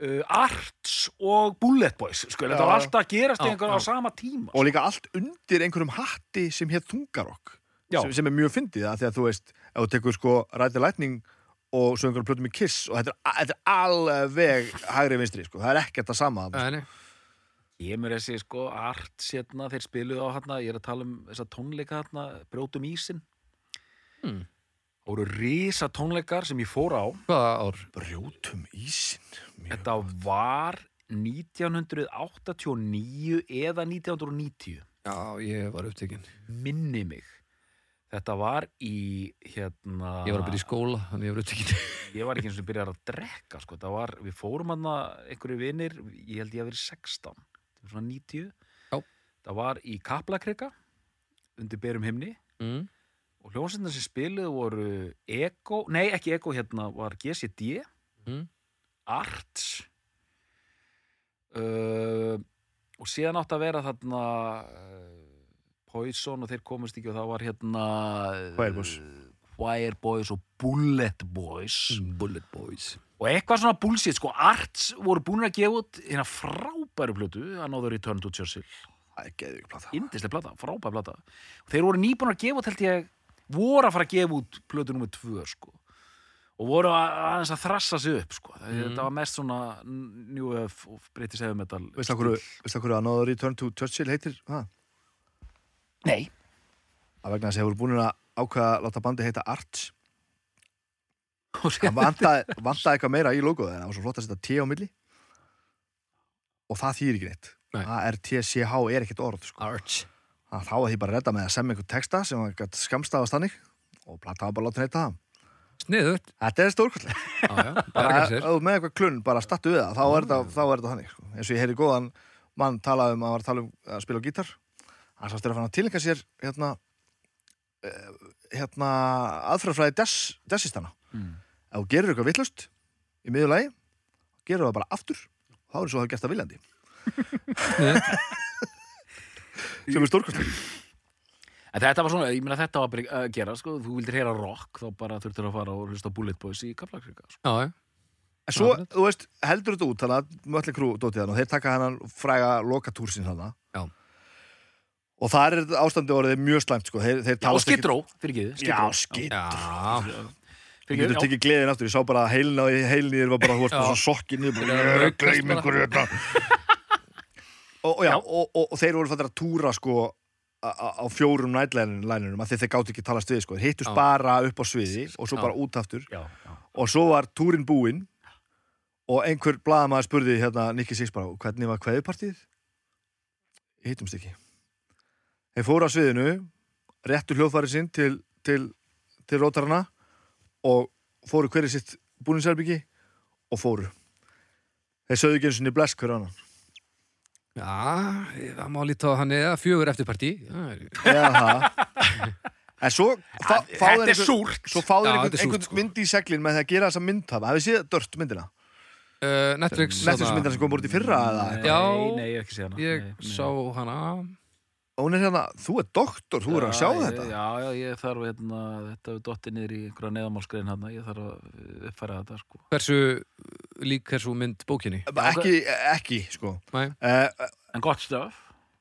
uh, Arts og Bullet Boys, sko, þetta var alltaf að gerast Já, einhverju á sama tíma og líka allt undir einhverjum hatti sem hér þungarokk Já. sem, sem er mjög fyndið að því að þú veist ef þú tekur sko Ræði Lightning og svo einhverjum plötum í Kiss og þetta er, þetta er alveg hægri vinstri sko, það er ekkert að sama þarna, Nei, nei. Kemur þessi sko art sérna, þeir spiluðu á hérna, ég er að tala um þessa tónleika hérna, brjótum ísin. Hmm. Það voru risa tónleikar sem ég fór á. Hvaða ár? brjótum ísinn Mjög- Þetta var 1989 eða 1990, Já, ég var upptekinn minni mig. Þetta var í hérna... Ég var að byrja í skóla, þannig ég var upptekinn Ég var ekki eins og byrjar að drekka sko. Það var, við fórum hann einhverju vinir, ég held ég að verið 16, þetta var svona 90. Já. Það var í Kaplakrika, undir berum himni. mm. Og hljómsveitina sem spiluðu voru Ego, nei ekki Ego hérna var GCD Mm. Arts. Uh, og síðan átt að vera þarna uh, Poison og þeir komast ekki og það var hérna Choir Boys. Choir Boys og Bullet Boys. Bullet Boys. Og eitthvað svona bullshit sko, Arts voru búin að gefa út hérna frábæru plötu að náður í Turn to Churchill. Það er geðvík plata. Indislega plata, frábæð plata. Og þeir voru nýbúin að gefa út held ég voru að fara að gefa út plötu nummer tvö sko og voru að, aðeins að þrassa sig upp sko. mm. þetta var mest svona New Wave og British Heavy Metal Veistu hvað hverju að náður Return to Churchill heitir það? Nei, Að vegna þess að hefur búin að ákveða að láta bandi heita Arts og Það vantaði, vantaði eitthvað meira í logoðu en það var svo flott að setja T á milli og það þýr ekki neitt Nei. A-R-T-C-H er ekkert orð sko. Arch að þá að því bara að redda með að semja einhvern texta sem var gætt skamstafast þannig og plata var bara að láta heita það. Sniðut Þetta er þú með eitthvað klunn, bara stattu við það þá er þetta, er þannig sko. eins og ég heyri góðan mann talaði um að að tala um að spila gítar. Hann sást er að fann að tilengja sér hérna eh, hérna aðfrafræði des, desistana mm. ef þú gerir eitthvað vittlust í miðjulagi gerur það bara aftur. Þá er svo að hafa gert það viljandi. sem er stórkostlega En þetta var svona, ég meina þetta var bara að gera, sko, þú vildir heyra rock, þá bara þurftir að fara og hlusta Bullet Boys í Kaplakrika, sko. Já, já. En svo, Já, þú veist, heldur þetta út þannig að Mötli Krú dótið hann og þeir taka hann fræga lokatúr sín hann Já. og þar er ástandi orðið mjög slæmt sko. þeir, þeir Já, skidró, fyrir ekki, Já, Já, Þú getur tekið gleðin aftur, ég sá bara heilin á heilin í þér var bara, þú veist, svona sokkin niður, Það bara, að gleym aukast ykkur þetta og, já, og, og, og þeir voru fættir að túra sko á fjórum nætlænunum að þeir, gátt ekki talast við sko, þeir hittust Já. bara upp á sviði og svo bara út aftur. Já, já. og svo var túrin búinn og einhver blaðamaður spurði hérna Nicky Six bara, hvernig var kveðupartíð? Hittumst ekki. Þeir fóru á sviðinu réttu hljóðfæri sinn til, til, til rótarana og fóru hverju sitt búninsherbyggi og fóru. Þeir sögðu ekki eins og niður blesk hver annan já, það má líta á hann eða fjögur eftir partí. það en svo fá, fá Þetta þeir er einhver- súrt. svo fá þeir Já, einhvern, er einhvern sko. mynd í seglin með því að gera þessa myndhafa hafið séð dört myndina Uh, Netflix. Netflix myndina sem kom úr út í fyrra eða Nei, Já. nei, ég hef ekki séð hana. Ég Nei, nei. sá hana. og hún er hérna, þú er doktor, þú er að sjá Já, þetta ég- Já, já, ég þarf hérna, þetta við dottið niður í einhverja neðamálskrein hérna, ég þarf að uppfæra þetta, sko. Hversu lík svo mynd bókinni? ekki, ekki, sko Nei, uh, En gott stöf.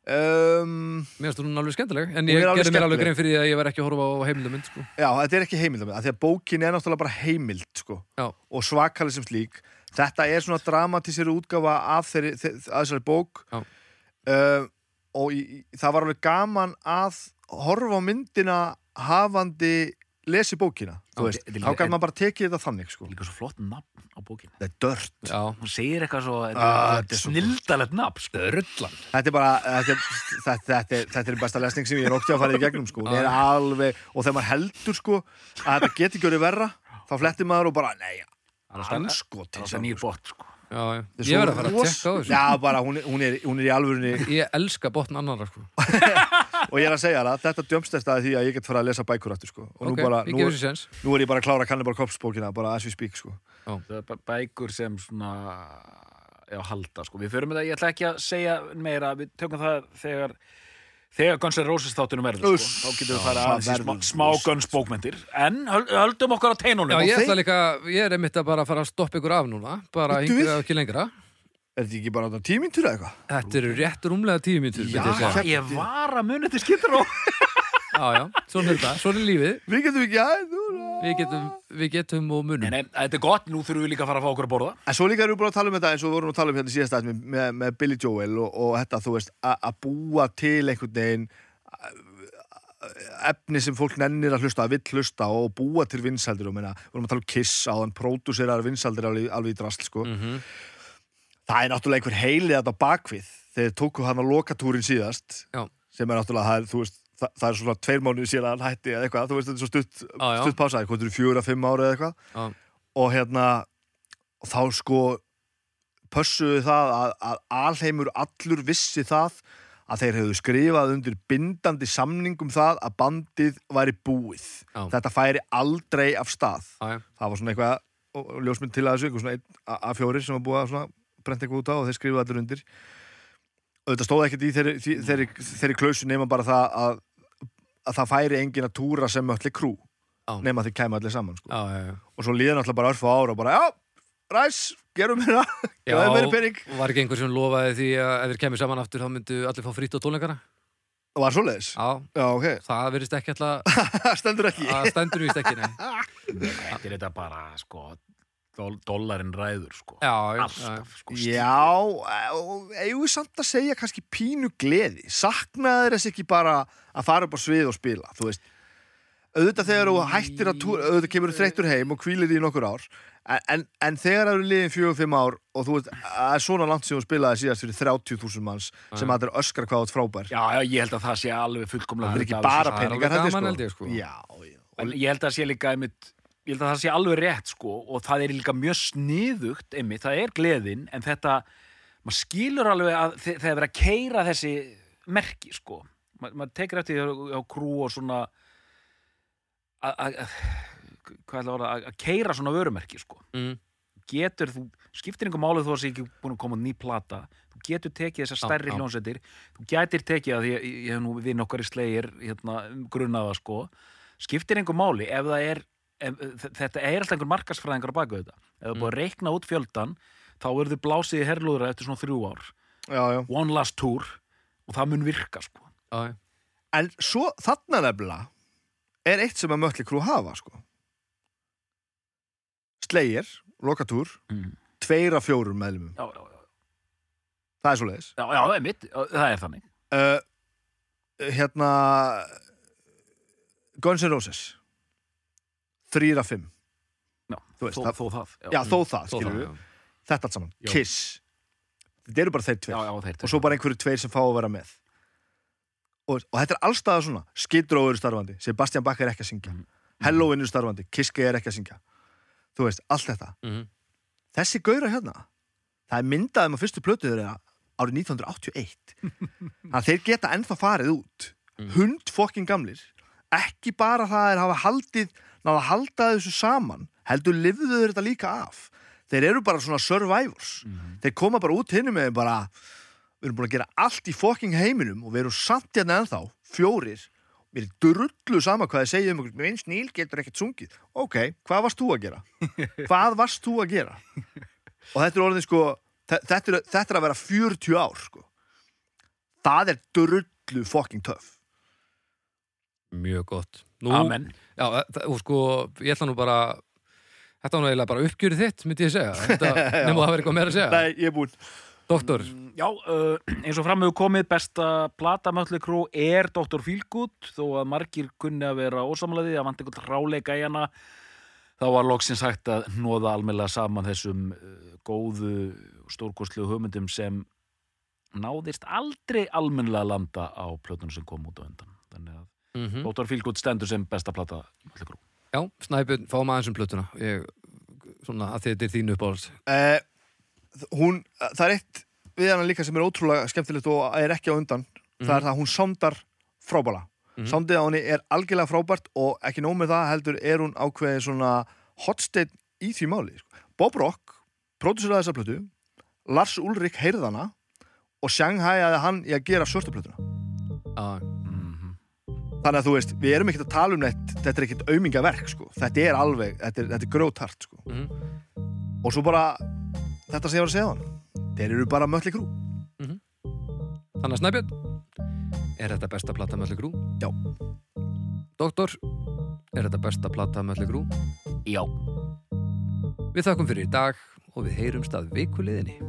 um, mér finnst hún alveg skemmtileg. En ég er gerði mér alveg grein fyrir því að ég var ekki að horfa á heimildamynd, sko. já, þetta er ekki heimildamönd af því að bókin er náttúrulega bara heimild sko, Já. og svakalig sem slík þetta er svona dramatísir útgafa af þeirri, þeirri, að þessari bók Já. uh, og í, í- það var alveg gaman að horfa á myndina hafandi lesi bókina þú Já, veist, þá gæti maður bara tekið þetta þannig sko. Líka svo flott nafn á bókinu. þetta er dört. Hún segir eitthvað svo, Ah, svo snildalegt nafn, sko. Rullan. Þetta er bara, þetta er, þetta, þetta, er, þetta er besta lesning sem ég er noktið að fara í gegnum sko. Er alveg, og þegar maður heldur sko að þetta geti gjörið verra þá flettir maður og bara, nei, anskotin Það er nýr bótt, sko. Já, já. Þetta er Ég svo verð að fara að tjekka á þessu. Já, bara, hún, er- hún, er, hún er í alvörunni Ég elska botn annara, sko. og ég er að segja það, þetta djömstestaði því að ég get fara að lesa bækur aftur sko. og nú, Ok, bara, ég nú, gefur sér sens. nú er ég bara að klára Cannibal Corpse bókina bara as we speak sko. Það er bæ- bækur sem svona, já, halda, sko. Við förum með það, ég ætla ekki að segja meira, við tökum það þegar, þegar Guns N' Roses þáttunum verður, Uss. sko. Þá getum við það aðeins í smá, verður- smá Guns bókmentir. En höld- höldum okkar á teinunum. Já, ég þeir- ætla líka, ég er einmitt að bara fara að stoppa ykkur af núna. Bara Bíddu yngra og ekki lengra. Er þetta ekki bara tímyntur eða eitthvað? Þetta eru rétt rúmlega tíu mínútur, myndi ég Já, segja. Ég var að muni til skittur á. Já, já, svona er þetta, svona er lífið. Við getum ekki að núna. Við getum, við getum og munum. Nei, nei, þetta er gott, nú þurfum við líka að fara að fá okkur að borða. En svo líka erum við búin að tala um þetta eins og við vorum að tala um hérna síðast aðeins með, með, með Billy Joel og, og þetta, þú veist, a- að búa til einhvern veginn a- efni sem fólk nennir að hlusta, að vill hlusta og búa til vinsaldir og minna, við vorum að tala um Kiss á þann pródúserar vinsaldir alveg, alveg í drasl, sko. Mhm. Það er náttúrulega einhver heilið þetta bakvið þegar þeir tóku hann á lokatúrin síðast Já. sem er náttúrulega, það er, þú veist, það, það er svona tveir mánuði síðan að hann hætti eða eitthvað, þú veist, þetta er svo stutt, já. stutt pása, hvað er fjögur að fimm ára eða eitthvað Já. og hérna og þá sko pössuðu það að, að alheimur allur vissi það að þeir hefðu skrifað undir bindandi samningum það að bandið væri búið Já. þetta færi aldrei af stað það var svona eitthvað ljósmynd til að þessu, eitthvað svona einn a- að fjórir sem var búið að svona brenda eitthvað út á og þeir skrifuðu allir undir auðvitað stóð ekkert í þeirri, því- þeirri, þeirri klausu nema bara það að, að það færi engin að túra sem öllu krú nema þeir kæma allir saman sko. Já, já, og svo líðan alltaf bara örfa ára og bara, já, ræs, gerum hérna það er meiri pening var ekki einhver sem lofaði því að ef þeir kemur saman aftur þá myndu allir fá frýtt á tónleikana? og var svoleiðis, Já, já, ok það verðist ekki alltaf það stendur ekki að stendur víst ekki, nei. Þetta er þetta bara, sko, dollarin ræður, sko. Já. Alltaf, sko. Já, og eigum við samt að segja kannski pínu gleði saknaður þess ekki bara að fara upp á svið og spila, þú veist. Auðvitað þegar þú hættir að túra auðvitað kemur þú þreyttur heim og kvílir í nokkur ár. En, en, en þegar það eru liðin fjögur fimm ár og þú veist, það er svona langt sem þú spilaði síðast fyrir 30.000 manns sem að þetta er öskar hvað átt frábær. Já, já, ég held að það sé alveg fullkomlega það er ekki bara það er peningar sko. En ég held að það sé líka einmitt, ég held að það sé alveg rétt sko og það er líka mjög sniðugt einmitt, það er gleðin en þetta, maður skilur alveg að þe- þegar verið að keira þessi merki sko, Ma, maður tekur eftir því á krú og svona að- að að- hvað ætla að orða, að- að keira svona vörumerki sko, Mm. getur, þú skiptir einhver málið þó að sé ekki búin að koma ný plata. Þú getur tekið þessar stærri já. hljónsveitir þú getur tekið að ég, ég hef nú við nokkar í slegir hérna, grunnaða sko. Skiptir einhver máli ef það er ef, þetta er alltaf einhver markasfræðingar á baku þetta. Ef það er búið að reikna út fjöldan þá verður blásið í herlúðra eftir svona þrjú ár. Já, já. one last tour og það mun virka sko Já. En svo þarna nefnilega er eitt sem að Mötli Krú hafa, sko. Slegir, lokatúr, mm. tveir af fjórum meðlumum. já, já, já, Það er svo leiðis. já, já, það er mitt það er þannig Uh, hérna, Guns N' Roses, þrýr af fimm. veist, þó, það- þó það Já, þó það, Þó skilur það, við. Þetta allt saman. Kiss. Þetta eru bara þeir tveir. og svo bara einhverju tveir sem fá að vera með og, og þetta er allstaða svona. Skid Row eru starfandi, Sebastian Bach er ekki að syngja. Mhm. Halloween eru starfandi, Kiske er ekki að syngja. Þú veist, allt þetta. Mhm. þessi gaura hérna. Það er myndaðum á fyrstu plötu þeirra árið 1981 þannig að þeir geta ennþá farið út. Mhm. hund fokkin gamlir. Ekki bara það er hafa haldið náða að halda þessu saman heldur lifðu þeir þetta líka af. Þeir eru bara svona survivors. Mhm. þeir koma bara út hinnum með bara við erum búin að gera allt í fokking heiminum og við erum samt hérna ennþá, fjórir mér er drullu sama hvað þið segja um minn sníl getur ekkert sungið ok, hvað varst þú að gera? hvað varst þú að gera? og þetta er orðin sko þe- þetta er, þetta er að vera 40 ár sko. það er drullu fokking töff Mjög gott. Nú, Amen Já, það, og sko, ég ætla nú bara Þetta var nú eiginlega bara uppgjörið þitt, myndi ég segja Þetta, nema það verið eitthvað meira að segja nei, ég er búinn Doktor, Mm, Já, uh, eins og fram hefur komið besta plata Mötli Krú er Dr. Feelgood. Þó að margir kunni að vera ósamlaði að vant einhvern ráleika í hana þá var loksins hægt að nóða almennlega saman þessum uh, góðu stórkostlu hugmyndum sem náðist aldrei almennlega að landa á plötunum sem kom út á undan. Þannig að mm Dr. Feelgood stendur sem besta plata Mötli Krú já, Snæbjörn, fáum aðeins um plötuna. Ég, Svona að þetta er þín uppáhalds. Eh, hún, það er eitt við hana líka sem er ótrúlega skemmtilegt og er ekki á undan það er það að hún sándar frábæla Mhm. sándið á henni er algjörlega frábært og ekki nóg með það heldur er hún ákveðið svona hotsteinn í því máli sko. Bob Rock, próduseraði þessa plötu Lars Ulrik heyrðana og sjanghæjaði hann í að gera svörtu plötuna Já, mm þannig að þú veist, við erum ekkert að tala um neitt þetta er ekkert aumingaverk sko. þetta er alveg, þetta er, er grótart sko. mhm. og svo bara þetta sem ég var að segja hann þeir eru bara mölli krú Þannig að Snæbjörn Er þetta besta plata Mötli Grú? Já. Doktor, er þetta besta plata Mötli Grú? Já Við þakkum fyrir í dag og við heyrumst að vikuliðinni